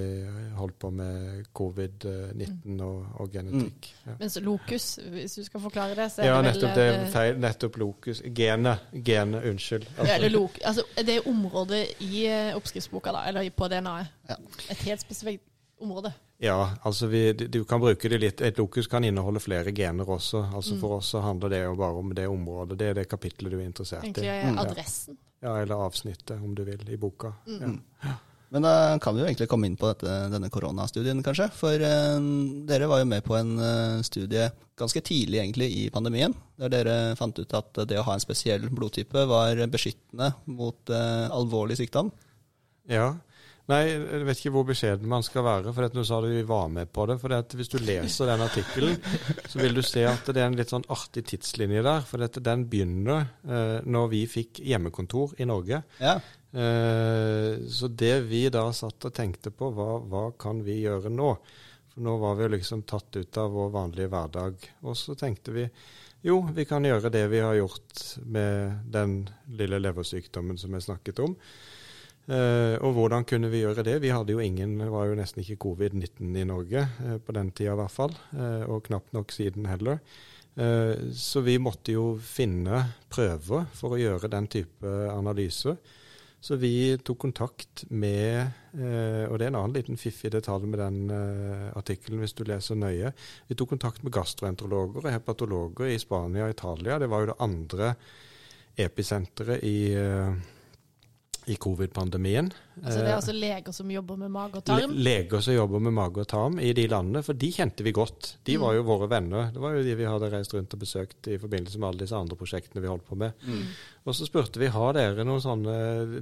holdt på med covid-19 og, og genetikk. Ja. Mens lokus, hvis du skal forklare det, så er Ja, det nettopp vel det eh, feil. Nettopp lokus. Genet. Gene, unnskyld. ja, eller lok, altså, det er området i eh, oppskriftsboka, da, eller på DNA-et. Ja. Et helt spesifikt område. Ja, altså vi, du kan bruke det litt. Et lokus kan inneholde flere gener også. Altså For oss så handler det jo bare om det området. Det er det kapittelet du er interessert Egentlig i. Mm. adressen. Ja, eller avsnittet, om du vil, i boka. Mm. Ja. Men da kan vi jo egentlig komme inn på dette, denne koronastudien, kanskje. For eh, dere var jo med på en eh, studie ganske tidlig egentlig i pandemien, der dere fant ut at det å ha en spesiell blodtype var beskyttende mot eh, alvorlig sykdom. ja. Nei, jeg vet ikke hvor beskjeden man skal være, for at nå sa du vi var med på det. For hvis du leser den artikkelen, så vil du se at det er en litt sånn artig tidslinje der. For dette, den begynner eh, når vi fikk hjemmekontor i Norge. Ja, Eh, så det vi da satt og tenkte på, var hva kan vi gjøre nå? For nå var vi liksom tatt ut av vår vanlige hverdag. Og så tenkte vi jo, vi kan gjøre det vi har gjort med den lille leversykdommen som jeg snakket om. Uh, og hvordan kunne vi gjøre det? Vi hadde jo ingen, det var jo nesten ikke covid-19 i Norge uh, på den tida i hvert fall, uh, og knapt nok siden heller. så vi måtte jo finne prøver for å gjøre den type analyser. Så vi tok kontakt med eh, Og det er en annen liten fiffig detalj med den eh, artikkelen, hvis du leser nøye. Vi tok kontakt med gastroenterologer og hepatologer i Spania og Italia. Det var jo det andre episenteret i eh, i covid-pandemien. Altså Det er altså leger som jobber med mage og tarm? leger som jobber med mage og tarm i de landene, for de kjente vi godt. De mm. var jo våre venner. Det var jo de vi hadde reist rundt og besøkt i forbindelse med alle disse andre prosjektene vi holdt på med. Mm. Og så spurte vi har dere noen sånne,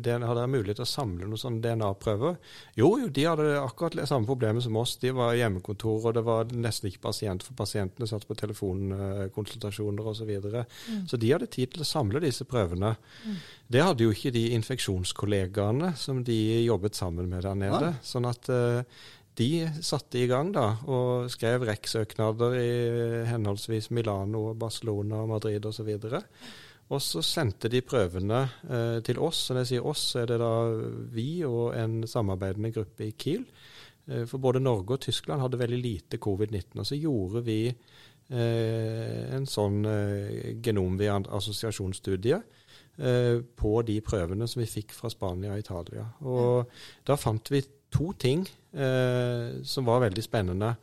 har dere mulighet til å samle noen sånne DNA-prøver. Jo, jo, de hadde akkurat det samme problemet som oss. De var hjemmekontor, og det var nesten ikke pasient, for pasientene satt på telefonkonsultasjoner osv. Så, videre. mm. så de hadde tid til å samle disse prøvene. Mm. Det hadde jo ikke de infeksjonskollegaene som de jobbet sammen med der nede. Ja. Sånn at uh, de satte i gang da, og skrev REC-søknader i henholdsvis Milano, Barcelona, Madrid osv. Og, så og så sendte de prøvene eh, til oss. Og når jeg sier oss, er det da vi og en samarbeidende gruppe i Kiel. Eh, for både Norge og Tyskland hadde veldig lite covid-19. Og så gjorde vi eh, en sånn eh, genomvia-assosiasjonsstudie eh, på de prøvene som vi fikk fra Spania og Italia. Og ja. da fant vi to ting eh, som var veldig spennende.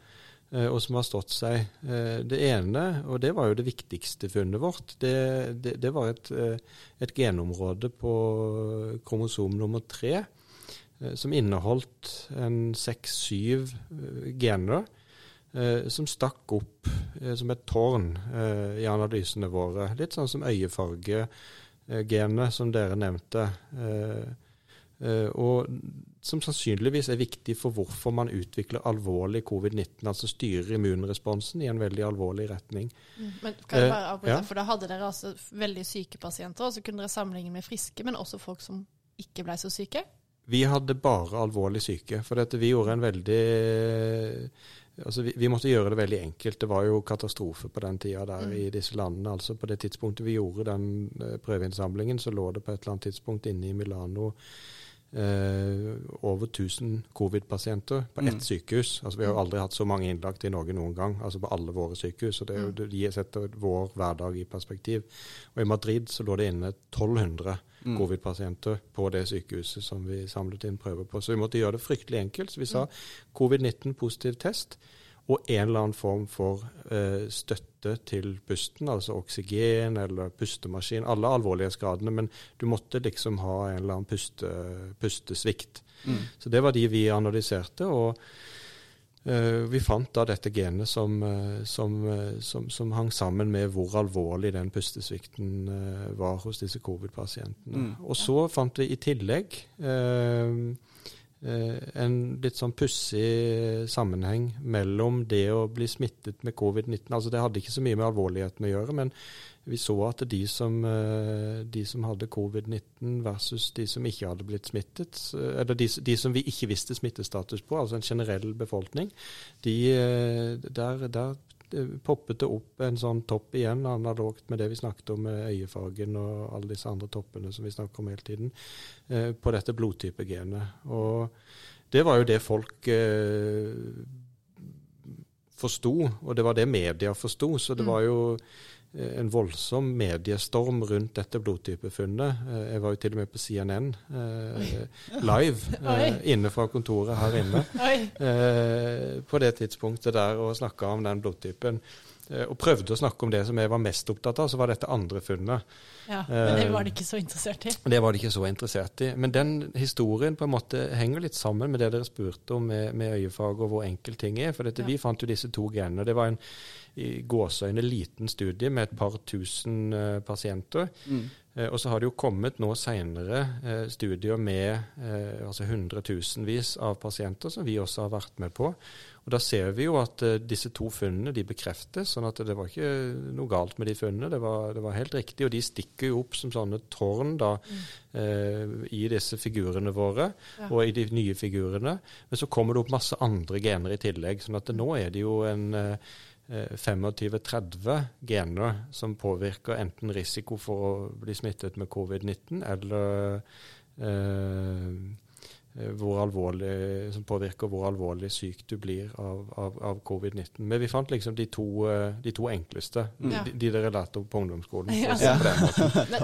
Eh, og som har stått seg. Eh, det ene, og det var jo det viktigste funnet vårt, det, det, det var et, eh, et, genområde på kromosom nummer tre som inneholdt en seks-syv gener som stakk opp som et tårn i analysene våre. Litt sånn som øyefargegenet som dere nevnte. Og som sannsynligvis er viktig for hvorfor man utvikler alvorlig covid-19, altså styrer immunresponsen i en veldig alvorlig retning. Mm. Men kan jeg bare avbryte, ja. for Da hadde dere altså veldig syke pasienter, og så kunne dere sammenligne med friske, men også folk som ikke ble så syke? Vi hadde bare alvorlig syke. For dette, vi gjorde en veldig altså vi, vi, måtte gjøre det veldig enkelt. Det var jo katastrofe på den tida der mm. i disse landene. altså På det tidspunktet vi gjorde den eh, prøveinnsamlingen, så lå det på et eller annet tidspunkt inne i Milano over 1000 covid-pasienter på ett mm. sykehus. Altså Vi har jo aldri hatt så mange innlagt i Norge noen gang, altså på alle våre sykehus. og det, jo, det setter vår hverdag i perspektiv. Og I Madrid så lå det inne 1200 mm. covid-pasienter på det sykehuset som vi samlet inn prøver på. Så vi måtte gjøre det fryktelig enkelt. Så vi sa mm. covid-19 positiv test og en eller annen form for eh, støtte til pusten, altså oksygen eller pustemaskin. Alle alvorlighetsgradene, men du måtte liksom ha en eller annen puste, pustesvikt. Mm. Så det var de vi analyserte. og eh, vi fant da dette genet som, eh, som, eh, som, som, hang sammen med hvor alvorlig den pustesvikten var hos disse covid-pasientene. Mm. Og så fant vi i tillegg Eh, en litt sånn pussig sammenheng mellom det å bli smittet med covid-19 altså Det hadde ikke så mye med alvorligheten å gjøre, men vi så at de som, eh, de som hadde covid-19 versus de som ikke hadde blitt smittet, eh, eller de, de, som vi ikke visste smittestatus på, altså en generell befolkning, de, der, der poppet det opp en sånn topp igjen, analogt med det vi snakket om med øyefargen og alle disse andre toppene som vi snakker om hele tiden, eh, på dette blodtypegenet. Og det var jo det folk eh, forsto, og det var det media forsto. Så det mm. var jo en voldsom mediestorm rundt dette blodtypefunnet. Eh, jeg var jo til og med på CNN eh, live [LAUGHS] eh, inne fra kontoret her inne [LAUGHS] eh, på det tidspunktet der og snakka om den blodtypen. Eh, og prøvde å snakke om det som jeg var mest opptatt av, så var dette andre funnet. Ja, Men det var de ikke så interessert i? Det var de ikke så interessert i. Men den historien på en måte henger litt sammen med det dere spurte om med, med øyefag og hvor enkelt ting er. For dette, ja. vi fant jo disse to genene. Det var en i gåseøyne liten studie med et par tusen uh, pasienter. Mm. Uh, og så har det jo kommet nå senere uh, studier med altså hundretusenvis av pasienter som vi også har vært med på. Og Da ser vi jo at disse to funnene de bekreftes, sånn at det var ikke noe galt med de funnene. Det var, det var helt riktig. Og de stikker jo opp som sånne tårn da, eh, i disse figurene våre Ja. og i de nye figurene. Men så kommer det opp masse andre gener i tillegg. sånn at det, nå er det jo en 25-30 gener som påvirker enten risiko for å bli smittet med covid-19, eller eh, eh, hvor alvorlig, som påvirker hvor alvorlig syk du blir av, av, av covid-19. Men vi fant liksom de to, eh, de to enkleste, Ja. de, de dere lærte på ungdomsskolen. Ja.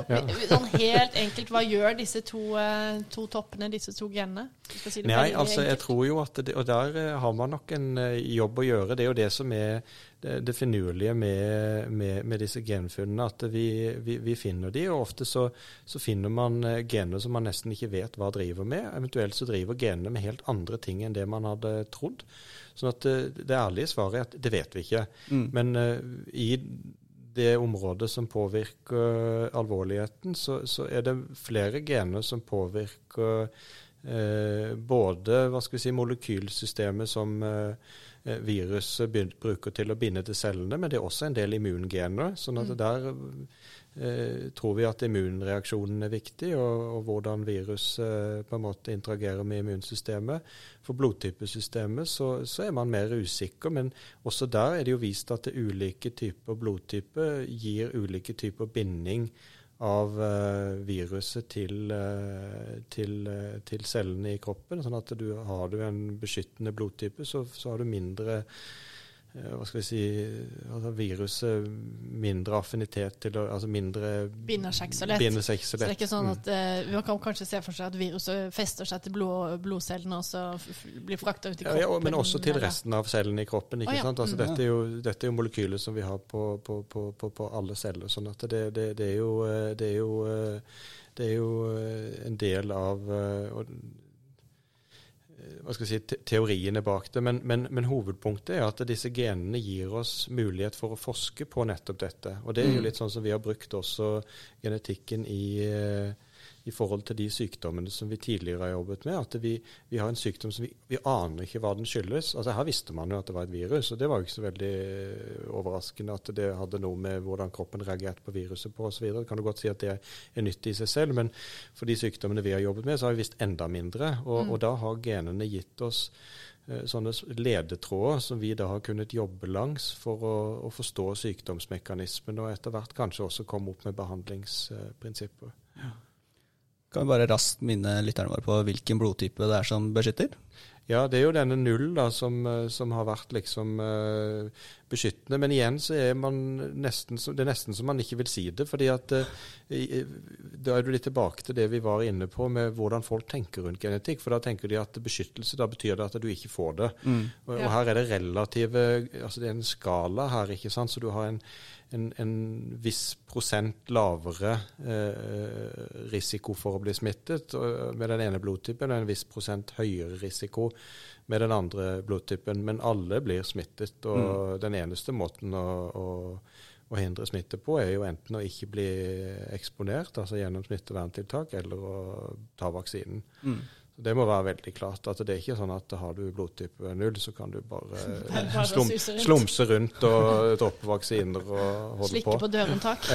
Ja. [LAUGHS] Men sånn helt enkelt, hva gjør disse to, eh, to toppene, disse to genene? Si Nei, altså jeg tror jo at det, Og der eh, har man nok en eh, jobb å gjøre. Det er jo det som er det, det finurlige med, med, med disse genfunnene. At vi, vi, vi finner de, og ofte så, så finner man eh, gener som man nesten ikke vet hva driver med. Eventuelt så driver genene med helt andre ting enn det man hadde trodd. Sånn at det, det ærlige svaret er at det vet vi ikke. Mm. Men uh, i det området som påvirker alvorligheten, så, så er det flere gener som påvirker eh, både hva skal vi si, molekylsystemet som eh, eh, viruset bruker til å binde til cellene, men det er også en del immungener. sånn at Mm. der eh, tror vi at immunreaksjonen er viktig, og, og hvordan virus eh, på en måte interagerer med immunsystemet. For blodtypesystemet så, så er man mer usikker, men også der er det jo vist at det ulike typer blodtyper gir ulike typer binding av eh, viruset til, eh, til, eh, til cellene i kroppen. Sånn at du har du en beskyttende blodtype, så, så har du mindre hva skal vi si, altså viruset mindre affinitet til altså mindre Binder seg så lett. så det er ikke sånn Mm. at eh, Man kan kanskje se for seg at viruset fester seg til blod, blodcellene og så blir frakta ut i kroppen. ja, men også til resten av cellene i kroppen. ikke oh, ja. sant? Altså, Mm. dette, er jo, dette er jo molekyler som vi har på, på, på, på, på alle celler. sånn at det, det, det, er jo, eh, det er jo eh, det er jo eh, en del av eh, og, eh, hva skal jeg si, te teoriene bak det. Men, men, men hovedpunktet er at disse genene gir oss mulighet for å forske på nettopp dette. Og det er jo Mm. litt sånn som vi har brukt også genetikken i, eh, i forhold til de sykdommene som vi tidligere har jobbet med. At vi, vi har en sykdom som vi, vi aner ikke hva den skyldes. Altså Her visste man jo at det var et virus, og det var jo ikke så veldig eh, overraskende at det hadde noe med hvordan kroppen reagerte på viruset på osv. Kan du godt si at det er nyttig i seg selv, men for de sykdommene vi har jobbet med, så har vi visst enda mindre. Og, Mm. og da har genene gitt oss eh, sånne ledetråder som vi da har kunnet jobbe langs for å, å forstå sykdomsmekanismen, og etter hvert kanskje også komme opp med behandlingsprinsipper. Kan vi bare raskt minne lytterne våre på hvilken blodtype det er som beskytter? Ja, det er jo denne null da, som, eh, som har vært liksom uh, beskyttende. Men igjen så er man nesten det er nesten som man ikke vil si det. fordi at i- Da er du litt tilbake til det vi var inne på med hvordan folk tenker rundt genetikk. For da tenker de at beskyttelse, da betyr det at du ikke får det. Og, og her er det relative altså Det er en skala her, ikke sant. Så du har en, en, en viss prosent lavere eh, risiko for å bli smittet og, med den ene blodtypen, og en viss prosent høyere risiko med den andre blodtypen. Men alle blir smittet, og den eneste måten å, å, å hindre smitte på, er jo enten å ikke bli eksponert, altså gjennom smitteverntiltak, eller å ta vaksinen. Mm. Så Det må være veldig klart. at Det er ikke sånn at har du blodtype null, så kan du bare, [LAUGHS] Bare- bare slum, rundt. slumse rundt og droppe vaksiner og holde Slikke på. på dørhåndtak.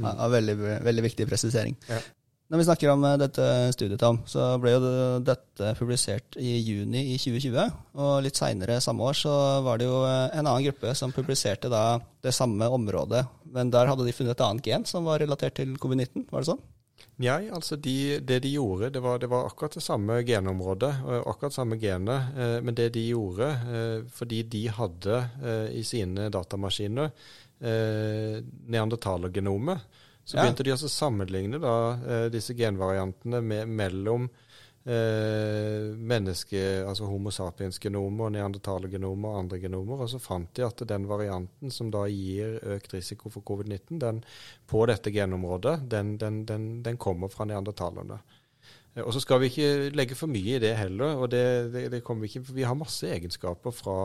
Ja, veldig, veldig viktig presisering. Ja. Når vi snakker om eh, dette studiet, Tom, så ble jo dette publisert i juni i 2020. Og litt seinere samme år så var det jo eh, en annen gruppe som publiserte da det samme området. Men der hadde de funnet et annet gen som var relatert til covid-19, var det sånn? Nei, altså de, det de gjorde, det var, det var akkurat det samme genområdet, akkurat samme genet. Eh, men det de gjorde, eh, fordi de hadde eh, i sine datamaskiner eh, neandertalergenomet, så Ja. begynte de å sammenligne da, eh, disse genvariantene med, mellom eh, menneske, altså Homo sapiens-genomer, og neandertalergenomet og andre genomer. Og så fant de at den varianten som da gir økt risiko for covid-19, den på dette genområdet, den, den, den, den kommer fra neandertalerne. Eh, Og så skal vi ikke legge for mye i det heller. og det, det, det kommer vi ikke, for Vi har masse egenskaper fra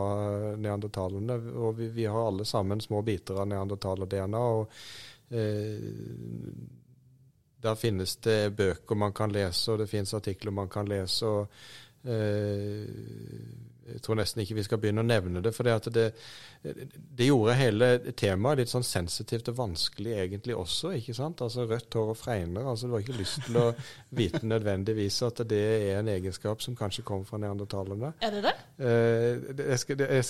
neandertalerne, og vi, vi har alle sammen små biter av neandertaler-DNA. og eh, der finnes det bøker man kan lese, og det finnes artikler man kan lese. og eh, jeg tror nesten ikke vi skal begynne å nevne det. For det, det, det, gjorde hele temaet litt sånn sensitivt og vanskelig egentlig også. ikke sant? Altså Rødt hår og fregner. altså Du har ikke lyst til å vite nødvendigvis at det er en egenskap som kanskje kommer fra neandertalerne. Er det det? Eh, skal, jeg,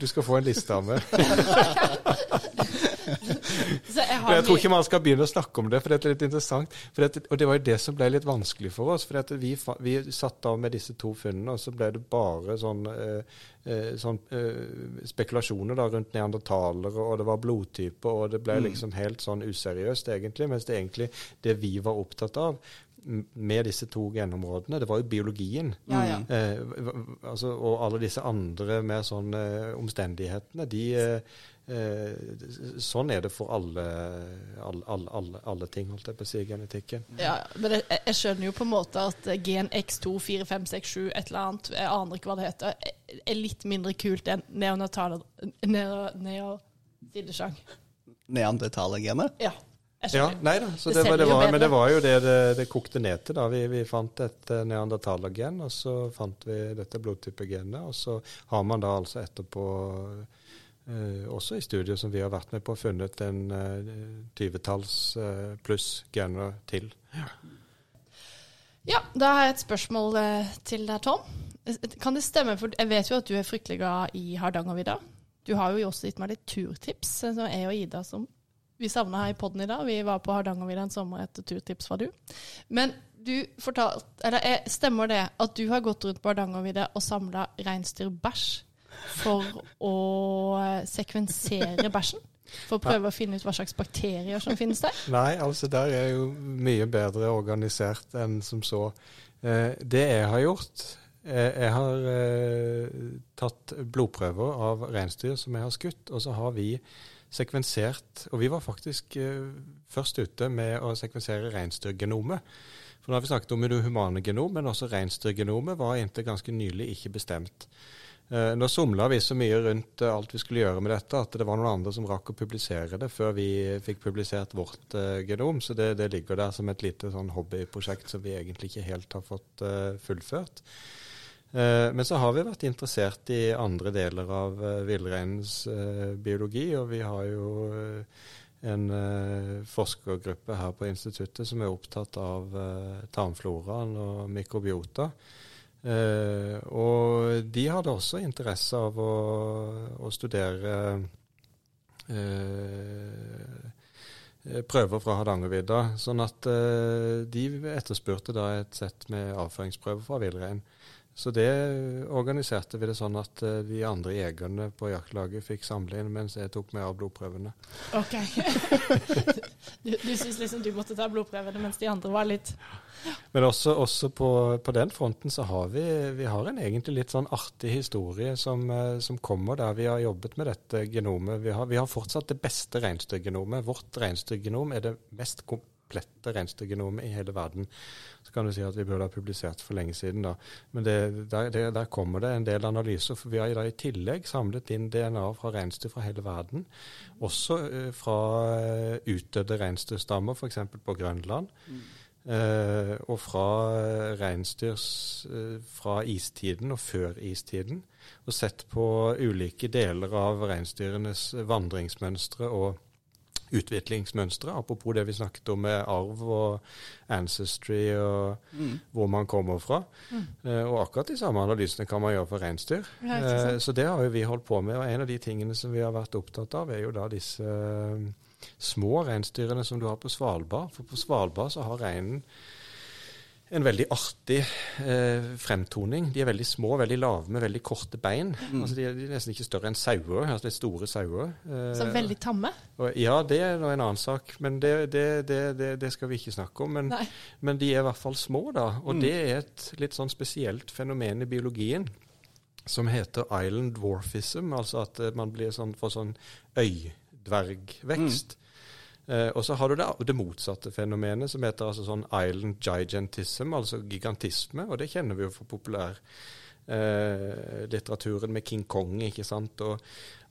du skal få en liste av meg. [LAUGHS] [LAUGHS] jeg, jeg, tror ikke man skal begynne å snakke om det, for det er litt interessant. Det, og det var jo det som ble litt vanskelig for oss. For vi, vi satt av med disse to funnene, og så ble det bare sånn, eh, eh, sånn eh, spekulasjoner da, rundt neandertalere, og det var blodtyper, og det ble mm. liksom helt sånn useriøst, egentlig. Mens det egentlig det vi var opptatt av, med disse to genområdene, det var jo biologien. Ja, ja. Eh, altså, og alle disse andre mer sånn eh, omstendighetene, de eh, Eh, sånn er det for alle, alle, alle, alle, ting, holdt jeg på å si, i genetikken. Ja, men jeg, jeg, skjønner jo på en måte at gen X2, 4, 5, 6, 7, et eller annet, jeg aner ikke hva det heter, er litt mindre kult enn neonatale Neosidesjang. Neandertale-genet? Ja. Ja, nei da, det, det var, det var, men det var jo det det, det kokte ned til. da. Vi, vi fant et uh, neandertalergen, og så fant vi dette blodtypegenet. Og så har man da altså etterpå Eh, også i studier som vi har vært med på, funnet en eh, tyvetalls eh, pluss gener til. Ja. ja, da har jeg et spørsmål eh, til deg, Tom. Kan det stemme, for jeg vet jo at du er fryktelig glad i Hardangervidda. Du har jo også gitt meg litt turtips, som jeg og Ida som vi savna her i poden i dag. Vi var på Hardangervidda en sommer etter turtips fra du. Men du fortalte, eller stemmer det at du har gått rundt på Hardangervidda og samla reinsdyrbæsj? For å sekvensere bæsjen? For å prøve å finne ut hva slags bakterier som finnes der? Nei, altså der er jo mye bedre organisert enn som så. Eh, det jeg har gjort eh, Jeg har eh, tatt blodprøver av reinsdyr som jeg har skutt, og så har vi sekvensert Og vi var faktisk først ute med å sekvensere reinsdyrgenomet. For nå har vi snakket om det humane genom, men også reinsdyrgenomet var inntil ganske nylig ikke bestemt. Eh, nå somla vi så mye rundt eh, alt vi skulle gjøre med dette, at det var noen andre som rakk å publisere det før vi fikk publisert vårt uh, genom. Så det, det, ligger der som et lite sånn hobbyprosjekt som vi egentlig ikke helt har fått fullført. Men så har vi vært interessert i andre deler av villreinens biologi, og vi har jo en forskergruppe her på instituttet som er opptatt av tarmfloraen og mikrobiota. Uh, og de hadde også interesse av å, å studere uh, prøver fra Hardangervidda. Sånn at uh, de etterspurte da et sett med avføringsprøver fra villrein. Så det organiserte vi det sånn at uh, de andre jegerne på jaktlaget fikk samle inn, mens jeg tok med av blodprøvene. Ok. [LAUGHS] du du syns liksom du måtte ta blodprøvene, mens de andre var litt Men også, også på, på, den fronten så har vi, vi har en egentlig litt sånn artig historie som, uh, som kommer der vi har jobbet med dette genomet. Vi har, vi har fortsatt det beste reinsdyrgenomet. Vårt reinsdyrgenom er det mest komplette reinsdyrgenomet i hele verden. Så kan du si at vi burde ha publisert for lenge siden, da. Men det, der, det, der, kommer det en del analyser. For vi har i tillegg samlet inn DNA fra reinsdyr fra hele verden. Også uh, fra uh, utdødde reinsdyrstammer, f.eks. på Grønland. Mm. Uh, og fra reinsdyr fra istiden og før istiden. Og sett på ulike deler av reinsdyrenes vandringsmønstre og utviklingsmønstre. Apropos det vi snakket om med arv og ancestry og mm. hvor man kommer fra. Mm. Eh, og akkurat de samme analysene kan man gjøre for reinsdyr. Eh, så det har jo vi holdt på med. Og en av de tingene som vi har vært opptatt av, er jo da disse uh, små reinsdyrene som du har på Svalbard. For på Svalbard så har reinen en veldig artig eh, fremtoning. De er veldig små, veldig lave med veldig korte bein. Mm. Altså de, er, de, er, nesten ikke større enn sauer. Altså er store sauer. Eh, Så veldig tamme? Og, ja, det er en annen sak. Men det, det, det, skal vi ikke snakke om. Men, men, de er i hvert fall små, da. Og mm. det er et litt sånn spesielt fenomen i biologien som heter island dwarfism. Altså at man blir sånn, får sånn øydvergvekst. Mm. Eh, og så har du det, det, motsatte fenomenet, som heter altså sånn island gigantism, altså gigantisme. Og det kjenner vi jo fra populær eh, litteraturen med King Kong. ikke sant? Og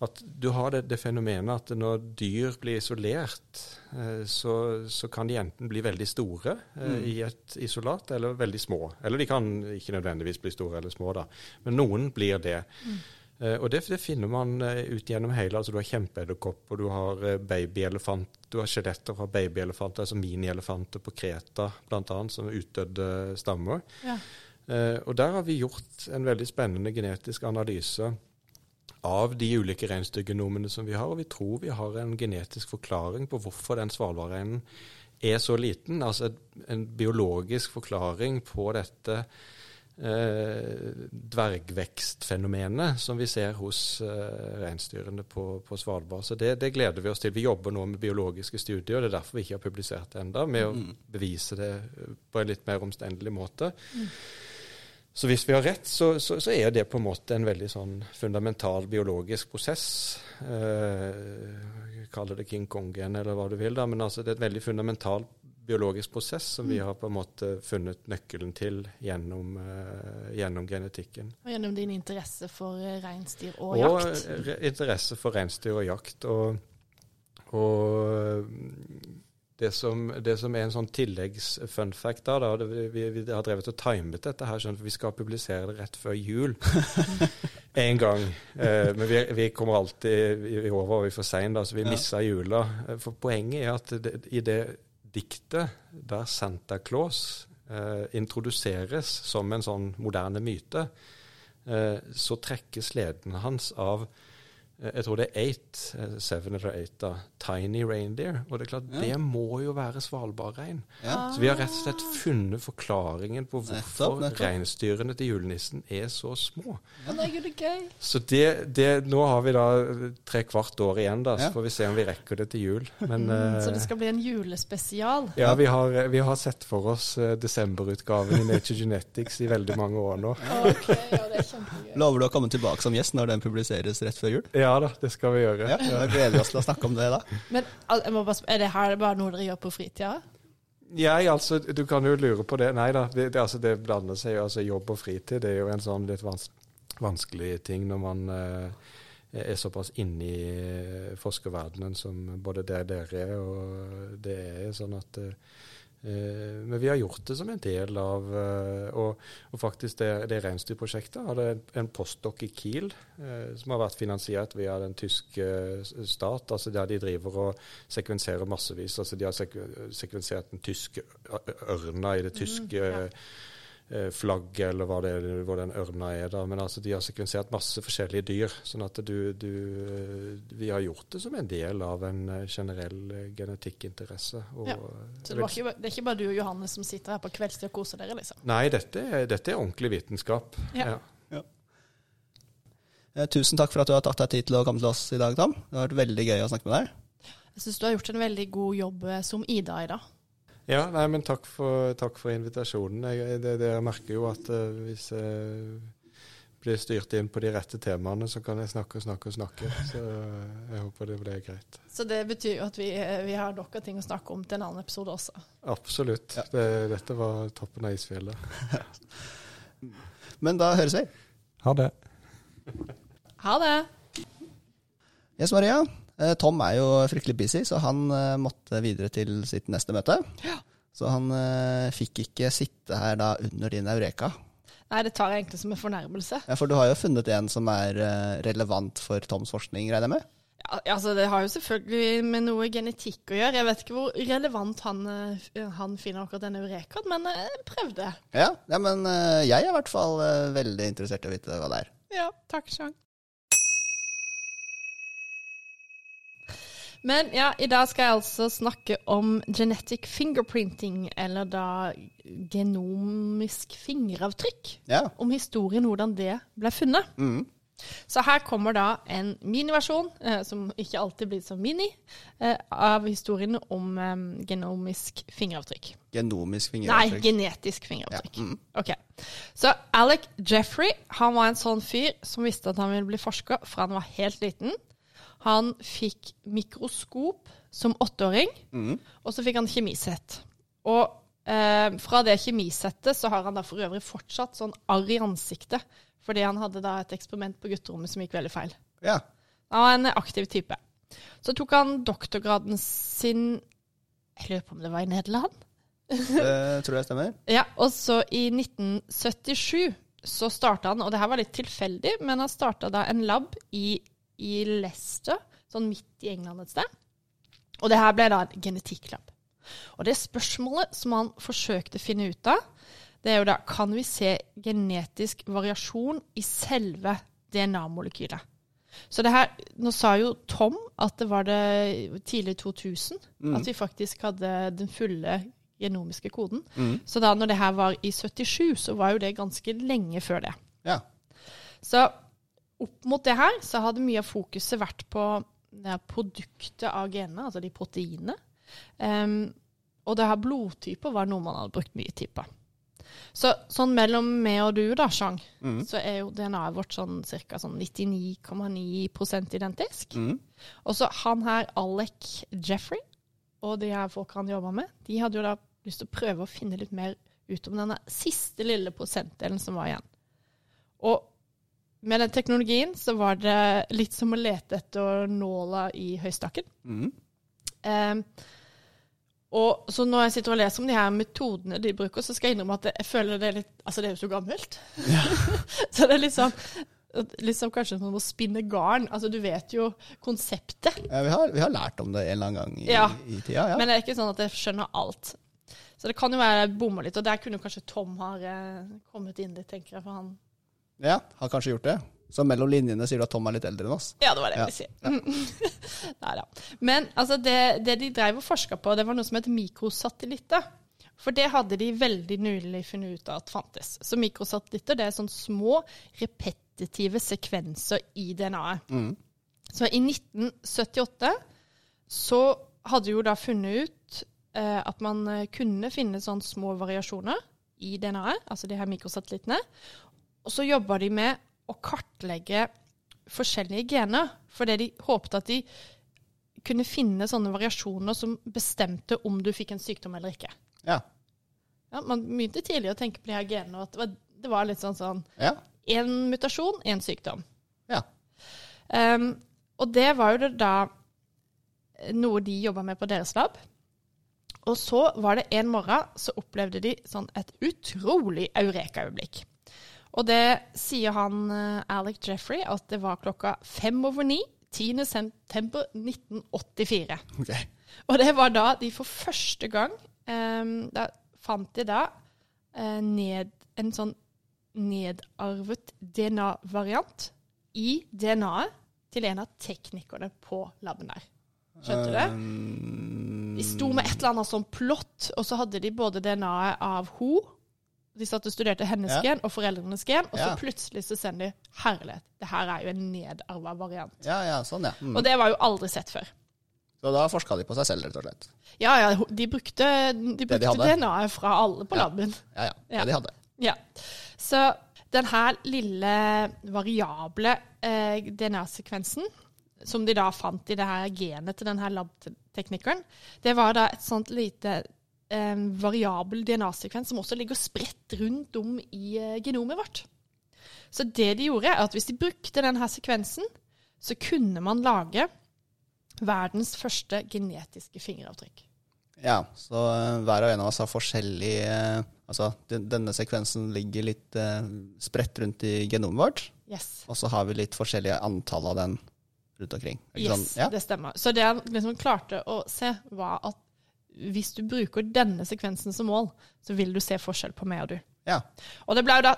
at du har det, det fenomenet at når dyr blir isolert, eh, så, så, kan de enten bli veldig store eh, mm. i et isolat, eller veldig små. Eller de kan ikke nødvendigvis bli store eller små, da. Men noen blir det. Mm. Uh, og det, det, finner man uh, ut gjennom hele. altså Du har kjempeedderkopper, du har uh, babyelefant, du har skjeletter fra babyelefanter, altså minielefanter på Kreta bl.a., som utdødde stammer. Ja. og der har vi gjort en veldig spennende genetisk analyse av de ulike reinsdyrgenomene som vi har, og vi tror vi har en genetisk forklaring på hvorfor den svalbardreinen er så liten. Altså en biologisk forklaring på dette eh, dvergvekstfenomenet som vi ser hos eh, reinsdyrene på, på, Svalbard. Så det, det, gleder vi oss til. Vi jobber nå med biologiske studier, og det er derfor vi ikke har publisert det ennå, med mm. å bevise det på en litt mer omstendelig måte. Mm. Så hvis vi har rett, så, så, så, er det på en måte en veldig sånn fundamental biologisk prosess. Eh, Kall det King Kong-gen eller hva du vil, da, men altså det er et veldig fundamentalt biologisk prosess som vi mm. har på en måte funnet nøkkelen til gjennom, uh, gjennom genetikken. Og gjennom din interesse for uh, reinsdyr og, og jakt? Og interesse for reinsdyr og jakt. Og, og det, som, det som, er en sånn tilleggs-fun fact da, da det, vi, vi, har drevet og timet dette her, sånn, for vi skal publisere det rett før jul. [LAUGHS] en gang. Eh, men vi, vi, kommer alltid i over og vi er for seine, så vi ja. misser jula. For poenget er at det, i det diktet der Santa Claus eh, introduseres som en sånn moderne myte, eh, så trekkes sleden hans av jeg tror det er eight, eh, seven eller eight, da, tiny reindeer. Og det er klart, ja. det må jo være svalbardrein. Ja. Så vi har rett og slett funnet forklaringen på hvorfor reinsdyrene til julenissen er så små. Ja. Så det, det, nå har vi da tre kvart år igjen, da, så får vi se om vi rekker det til jul. Men, [LAUGHS] mm, så det skal bli en julespesial? Ja, vi har, vi har sett for oss uh, desemberutgaven i Nature Genetics i veldig mange år nå. [LAUGHS] Okay, ja, det er kjempegøy. Lover du å komme tilbake som gjest når den publiseres rett før jul? Ja. Ja da, det skal vi gjøre. Ja, Da gleder vi oss til å snakke om det, da. Men bare, Er det her bare noe dere gjør på fritida? Jeg, altså, du kan jo lure på det. Nei da, det, det, altså, det blander seg jo. Altså, jobb og fritid det er jo en sånn litt vans vanskelig ting når man eh, er såpass inne i uh, forskerverdenen som både det dere er, og det er sånn at Eh, men vi har gjort det som en del av eh, Og, og faktisk det, det reinsdyrprosjektet hadde en, en postdoc i Kiel eh, som har vært finansiert via den tyske stat. altså Der de driver og sekvenserer massevis. altså De har sekvensert den tyske ørna i det tyske mm, ja Eh, flagget, eller hva, det, hva den ørna er. da, Men altså, de har sekvensert masse forskjellige dyr. sånn at du, du, eh, Vi har gjort det som en del av en eh, generell genetikkinteresse. Og, ja. Så det, ikke, det, er ikke bare du og Johanne som sitter her på kveldstid og koser dere? liksom? Nei, dette, dette er ordentlig vitenskap. Ja. ja. Tusen takk for at du har tatt deg tid til å komme til oss i dag, Tom. Det har vært veldig gøy å snakke med deg. Jeg syns du har gjort en veldig god jobb som Ida i dag. Ja, nei, men takk for, takk for invitasjonen. Jeg, det, det, jeg merker jo at uh, hvis jeg blir styrt inn på de rette temaene, så kan jeg snakke og snakke og snakke. Så jeg håper det blir greit. Så det betyr jo at vi, vi har nok av ting å snakke om til en annen episode også? Absolutt. Ja. Det, dette var toppen av isfjellet. [LAUGHS] men da høres vi. Ha det. Ha det. Yes, Maria. Eh, Tom er jo fryktelig busy, så han eh, måtte videre til sitt neste møte. Ja. Så han uh, fikk ikke sitte her da under din eureka. Nei, det tar jeg egentlig som en fornærmelse. Ja, For du har jo funnet en som er relevant for Toms forskning, regner jeg med? Ja, altså Det har jo selvfølgelig med noe genetikk å gjøre. Jeg vet ikke hvor relevant han, han finner akkurat denne eurekaen, men jeg prøvde. Ja, ja men jeg er i hvert fall veldig interessert i å vite hva det er. Ja, takk, Sjang. Men ja, i dag skal jeg altså snakke om genetic fingerprinting, eller da genomisk fingeravtrykk. Ja. Om historien, hvordan det ble funnet. Mm. Så her kommer da en miniversjon, eh, som ikke alltid blir så mini, eh, av historien om eh, genomisk fingeravtrykk. Genomisk fingeravtrykk? Nei, genetisk fingeravtrykk. Ja. Mm. Ok. Så Alec Jeffrey han var en sånn fyr som visste at han ville bli forsker fra han var helt liten. Han fikk mikroskop som åtteåring, mm. og så fikk han kjemisett. Og eh, fra det kjemisettet så har han da for øvrig fortsatt sånn arr i ansiktet Fordi han hadde da et eksperiment på gutterommet som gikk veldig feil. Ja. Han var en aktiv type. Så tok han doktorgraden sin Jeg lurer på om det var i Nederland? Det tror jeg stemmer. [LAUGHS] Ja, og så i 1977 så starta han, og det her var litt tilfeldig, men han starta da en lab i, i Leicester, sånn midt i England et sted. Og det her ble da en genetikklab. Og det spørsmålet som han forsøkte å finne ut av, det er jo da kan vi se genetisk variasjon i selve DNA-molekylet. Så det her, Nå sa jo Tom at det var det tidlig 2000 Mm. at vi faktisk hadde den fulle genomiske koden. Mm. Så da når det her var i 77, så var jo det ganske lenge før det. Ja. Så opp mot det her så hadde mye av fokuset vært på det produktet av genene, altså de proteinene. Um, og det her blodtyper var noe man hadde brukt mye tid på. Så sånn mellom meg og du, da, Chang, Mm. så er jo DNA-et vårt sånn ca. Sånn 99,9% identisk. Mm. Og så han her, Alec Jeffrey, og de her folka han jobba med, de hadde jo da lyst til å prøve å finne litt mer ut om denne siste lille prosentdelen som var igjen. Og med den teknologien så var det litt som å lete etter nåla i høystakken. Mm. Um, og så når jeg sitter og leser om de her metodene de bruker, så skal jeg innrømme at jeg føler det er litt Altså, det er jo så gammelt. [LAUGHS] så det er litt sånn Litt som kanskje som å spinne garn. Altså, du vet jo konseptet. Ja, vi, har, vi har lært om det en eller annen gang i, Ja. i tida. Ja. Men det er ikke sånn at jeg skjønner alt. Så det kan jo være jeg bommer litt, og der kunne kanskje Tom ha eh, kommet inn litt, tenker jeg, for han ja, har kanskje gjort det. Så mellom linjene sier du at Tom er litt eldre enn oss. Ja, det var det jeg ville si. [LAUGHS] Nei da. Men altså, det, det de drev og forska på, det var noe som het mikrosatellitter. For det hadde de veldig nylig funnet ut av at fantes. Så mikrosatellitter det er sånn små, repetitive sekvenser i DNA-et. Mm. Så i 1978 så hadde de jo da funnet ut eh, at man eh, kunne finne sånne små variasjoner i DNA-et, altså de her mikrosatellittene. Og så jobba de med å kartlegge forskjellige gener, fordi de håpet at de kunne finne sånne variasjoner som bestemte om du fikk en sykdom eller ikke. Ja. Ja, man begynte tidlig å tenke på de her genene, og at det var, det var litt sånn sånn Ja. Én mutasjon, én sykdom. Ja. Um, og det var jo det da noe de jobba med på deres lab. Og så var det en morgen så opplevde de sånn et utrolig eureka-øyeblikk. Og det sier han eh, Alec Jeffrey at det var klokka fem over ni 10. september 1984. Ok. Og det var da de for første gang um, Da fant de da uh, ned en sånn nedarvet DNA-variant i DNA-et til en av teknikerne på laben der. Skjønte du det? Um, De sto med et eller annet sånn plott, og så hadde de både DNA-et av ho De satt og studerte hennes Ja. gen og foreldrenes gen, og så Ja. plutselig så ser de Herlighet, det her er jo en nedarva variant. Ja, ja, sånn, ja. Mm. Og det var jo aldri sett før. Så da forska de på seg selv, rett og slett. Ja, ja, de brukte, de brukte de DNA-et fra alle på Ja. laben. Ja, ja. Ja. Det de hadde. Ja. Så den her lille variable eh, DNA-sekvensen, som de da fant i det her genet til den her labteknikeren, det var da et sånt lite eh, variabel DNA-sekvens som også ligger spredt rundt om i eh, genomet vårt. Så det de gjorde, er at hvis de brukte denne sekvensen, så kunne man lage verdens første genetiske fingeravtrykk. Ja, så eh, hver og en av oss har forskjellig eh, Altså, denne sekvensen ligger litt spredt rundt i genomet vårt, Yes. og så har vi litt forskjellige antall av den rundt omkring. Ikke Yes, sånn? Ja. det stemmer. Så det han liksom klarte å se, var at hvis du bruker denne sekvensen som mål, så vil du se forskjell på meg og du. ja. Og det ble jo da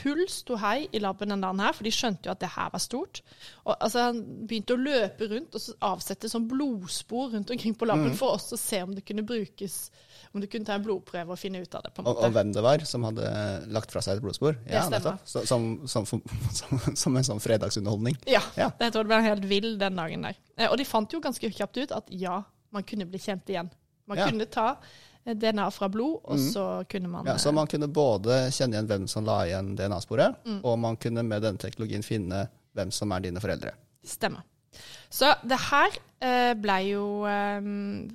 full ståhei i laben den dagen her, for de skjønte jo at det her var stort. Og altså, Han begynte å løpe rundt og så avsette sånn blodspor rundt omkring på laben mm. for oss å se om det kunne brukes Om du kunne ta en blodprøve og finne ut av det. på en Og, måte. og hvem det var som hadde lagt fra seg et blodspor. Ja, stemmer. nettopp. Så, som, som, som, [LAUGHS] som en sånn fredagsunderholdning. Ja, Ja. jeg tror det ble helt vill den dagen der. Eh, Og de fant jo ganske kjapt ut at ja, man kunne bli kjent igjen. Man Ja. kunne ta eh, DNA fra blod, og mm. så kunne man Ja, så eh, man kunne både kjenne igjen hvem som la igjen DNA-sporet, Mm. og man kunne med denne teknologien finne hvem som er dine foreldre. Stemmer. Så det her eh, ble jo eh,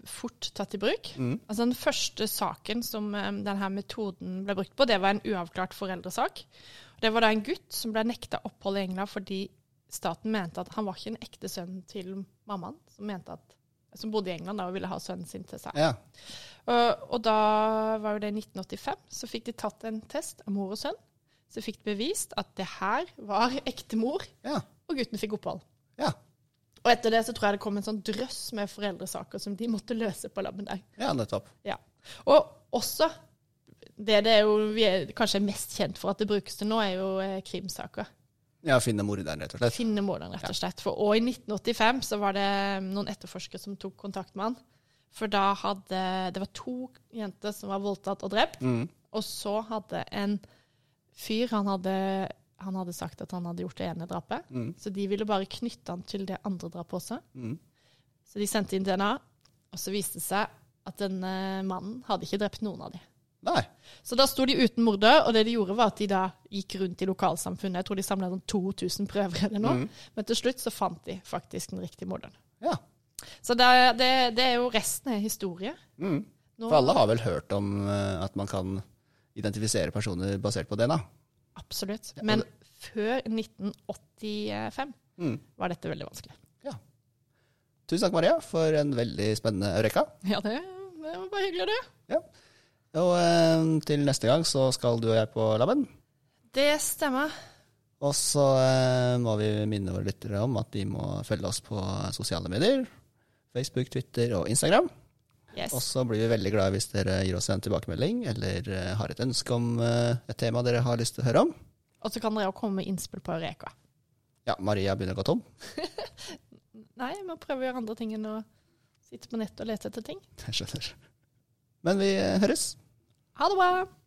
fort tatt i bruk. Mm. Altså Den første saken som eh, denne metoden ble brukt på, det var en uavklart foreldresak. Det var da en gutt som ble nekta opphold i England fordi staten mente at han var ikke en ekte sønn til mammaen, som, mente at, som bodde i England da, og ville ha sønnen sin til seg. Ja. Og, og da var jo det i 1985, så fikk de tatt en test av mor og sønn. Så fikk de bevist at det her var ekte mor, Ja. og gutten fikk opphold. Ja. Og etter det så tror jeg det kom en sånn drøss med foreldresaker som de måtte løse på labben der. ja, nettopp. Ja. Og også det det er jo, vi er kanskje mest kjent for at det brukes til nå, er jo eh, krimsaker. Ja, finne morderen, rett og slett. Finne morderen, rett og slett. For, og i 1985 så var det noen etterforskere som tok kontakt med han. For da hadde Det var to jenter som var voldtatt og drept. Mm. Og så hadde en fyr Han hadde, han hadde sagt at han hadde gjort det ene drapet. Mm. Så de ville bare knytte han til det andre drapet også. Mm. Så de sendte inn DNA, og så viste det seg at denne mannen hadde ikke drept noen av dem. Nei. Så da sto de uten morder, og det de gjorde var at de da gikk rundt i lokalsamfunnet. Jeg tror de samla sånn 2000 prøver eller noe. Mm. Men til slutt så fant de faktisk den riktige morderen. Ja. Så det, det, det er jo resten er historie. Mm. Nå, For alle har vel hørt om eh, at man kan identifisere personer basert på DNA. Absolutt. Men før 1985 Mm. var dette veldig vanskelig. Ja. Tusen takk, Maria, for en veldig spennende Eureka. Ja, det, det var bare hyggelig, det. Og eh, til neste gang så skal du og jeg på laben. Det stemmer. Og så eh, må vi minne våre lyttere om at de må følge oss på sosiale medier. Facebook, Twitter og Instagram. Yes. Og så blir vi veldig glade hvis dere gir oss en tilbakemelding, eller eh, har et ønske om et tema dere har lyst til å høre om. Og så kan dere også komme med innspill på Eureka. Ja, Maria begynner å gå tom. [LAUGHS] Nei, vi må prøve å gjøre andre ting enn å sitte på nettet og lete etter ting. Jeg skjønner. Men vi høres. Ha det bra!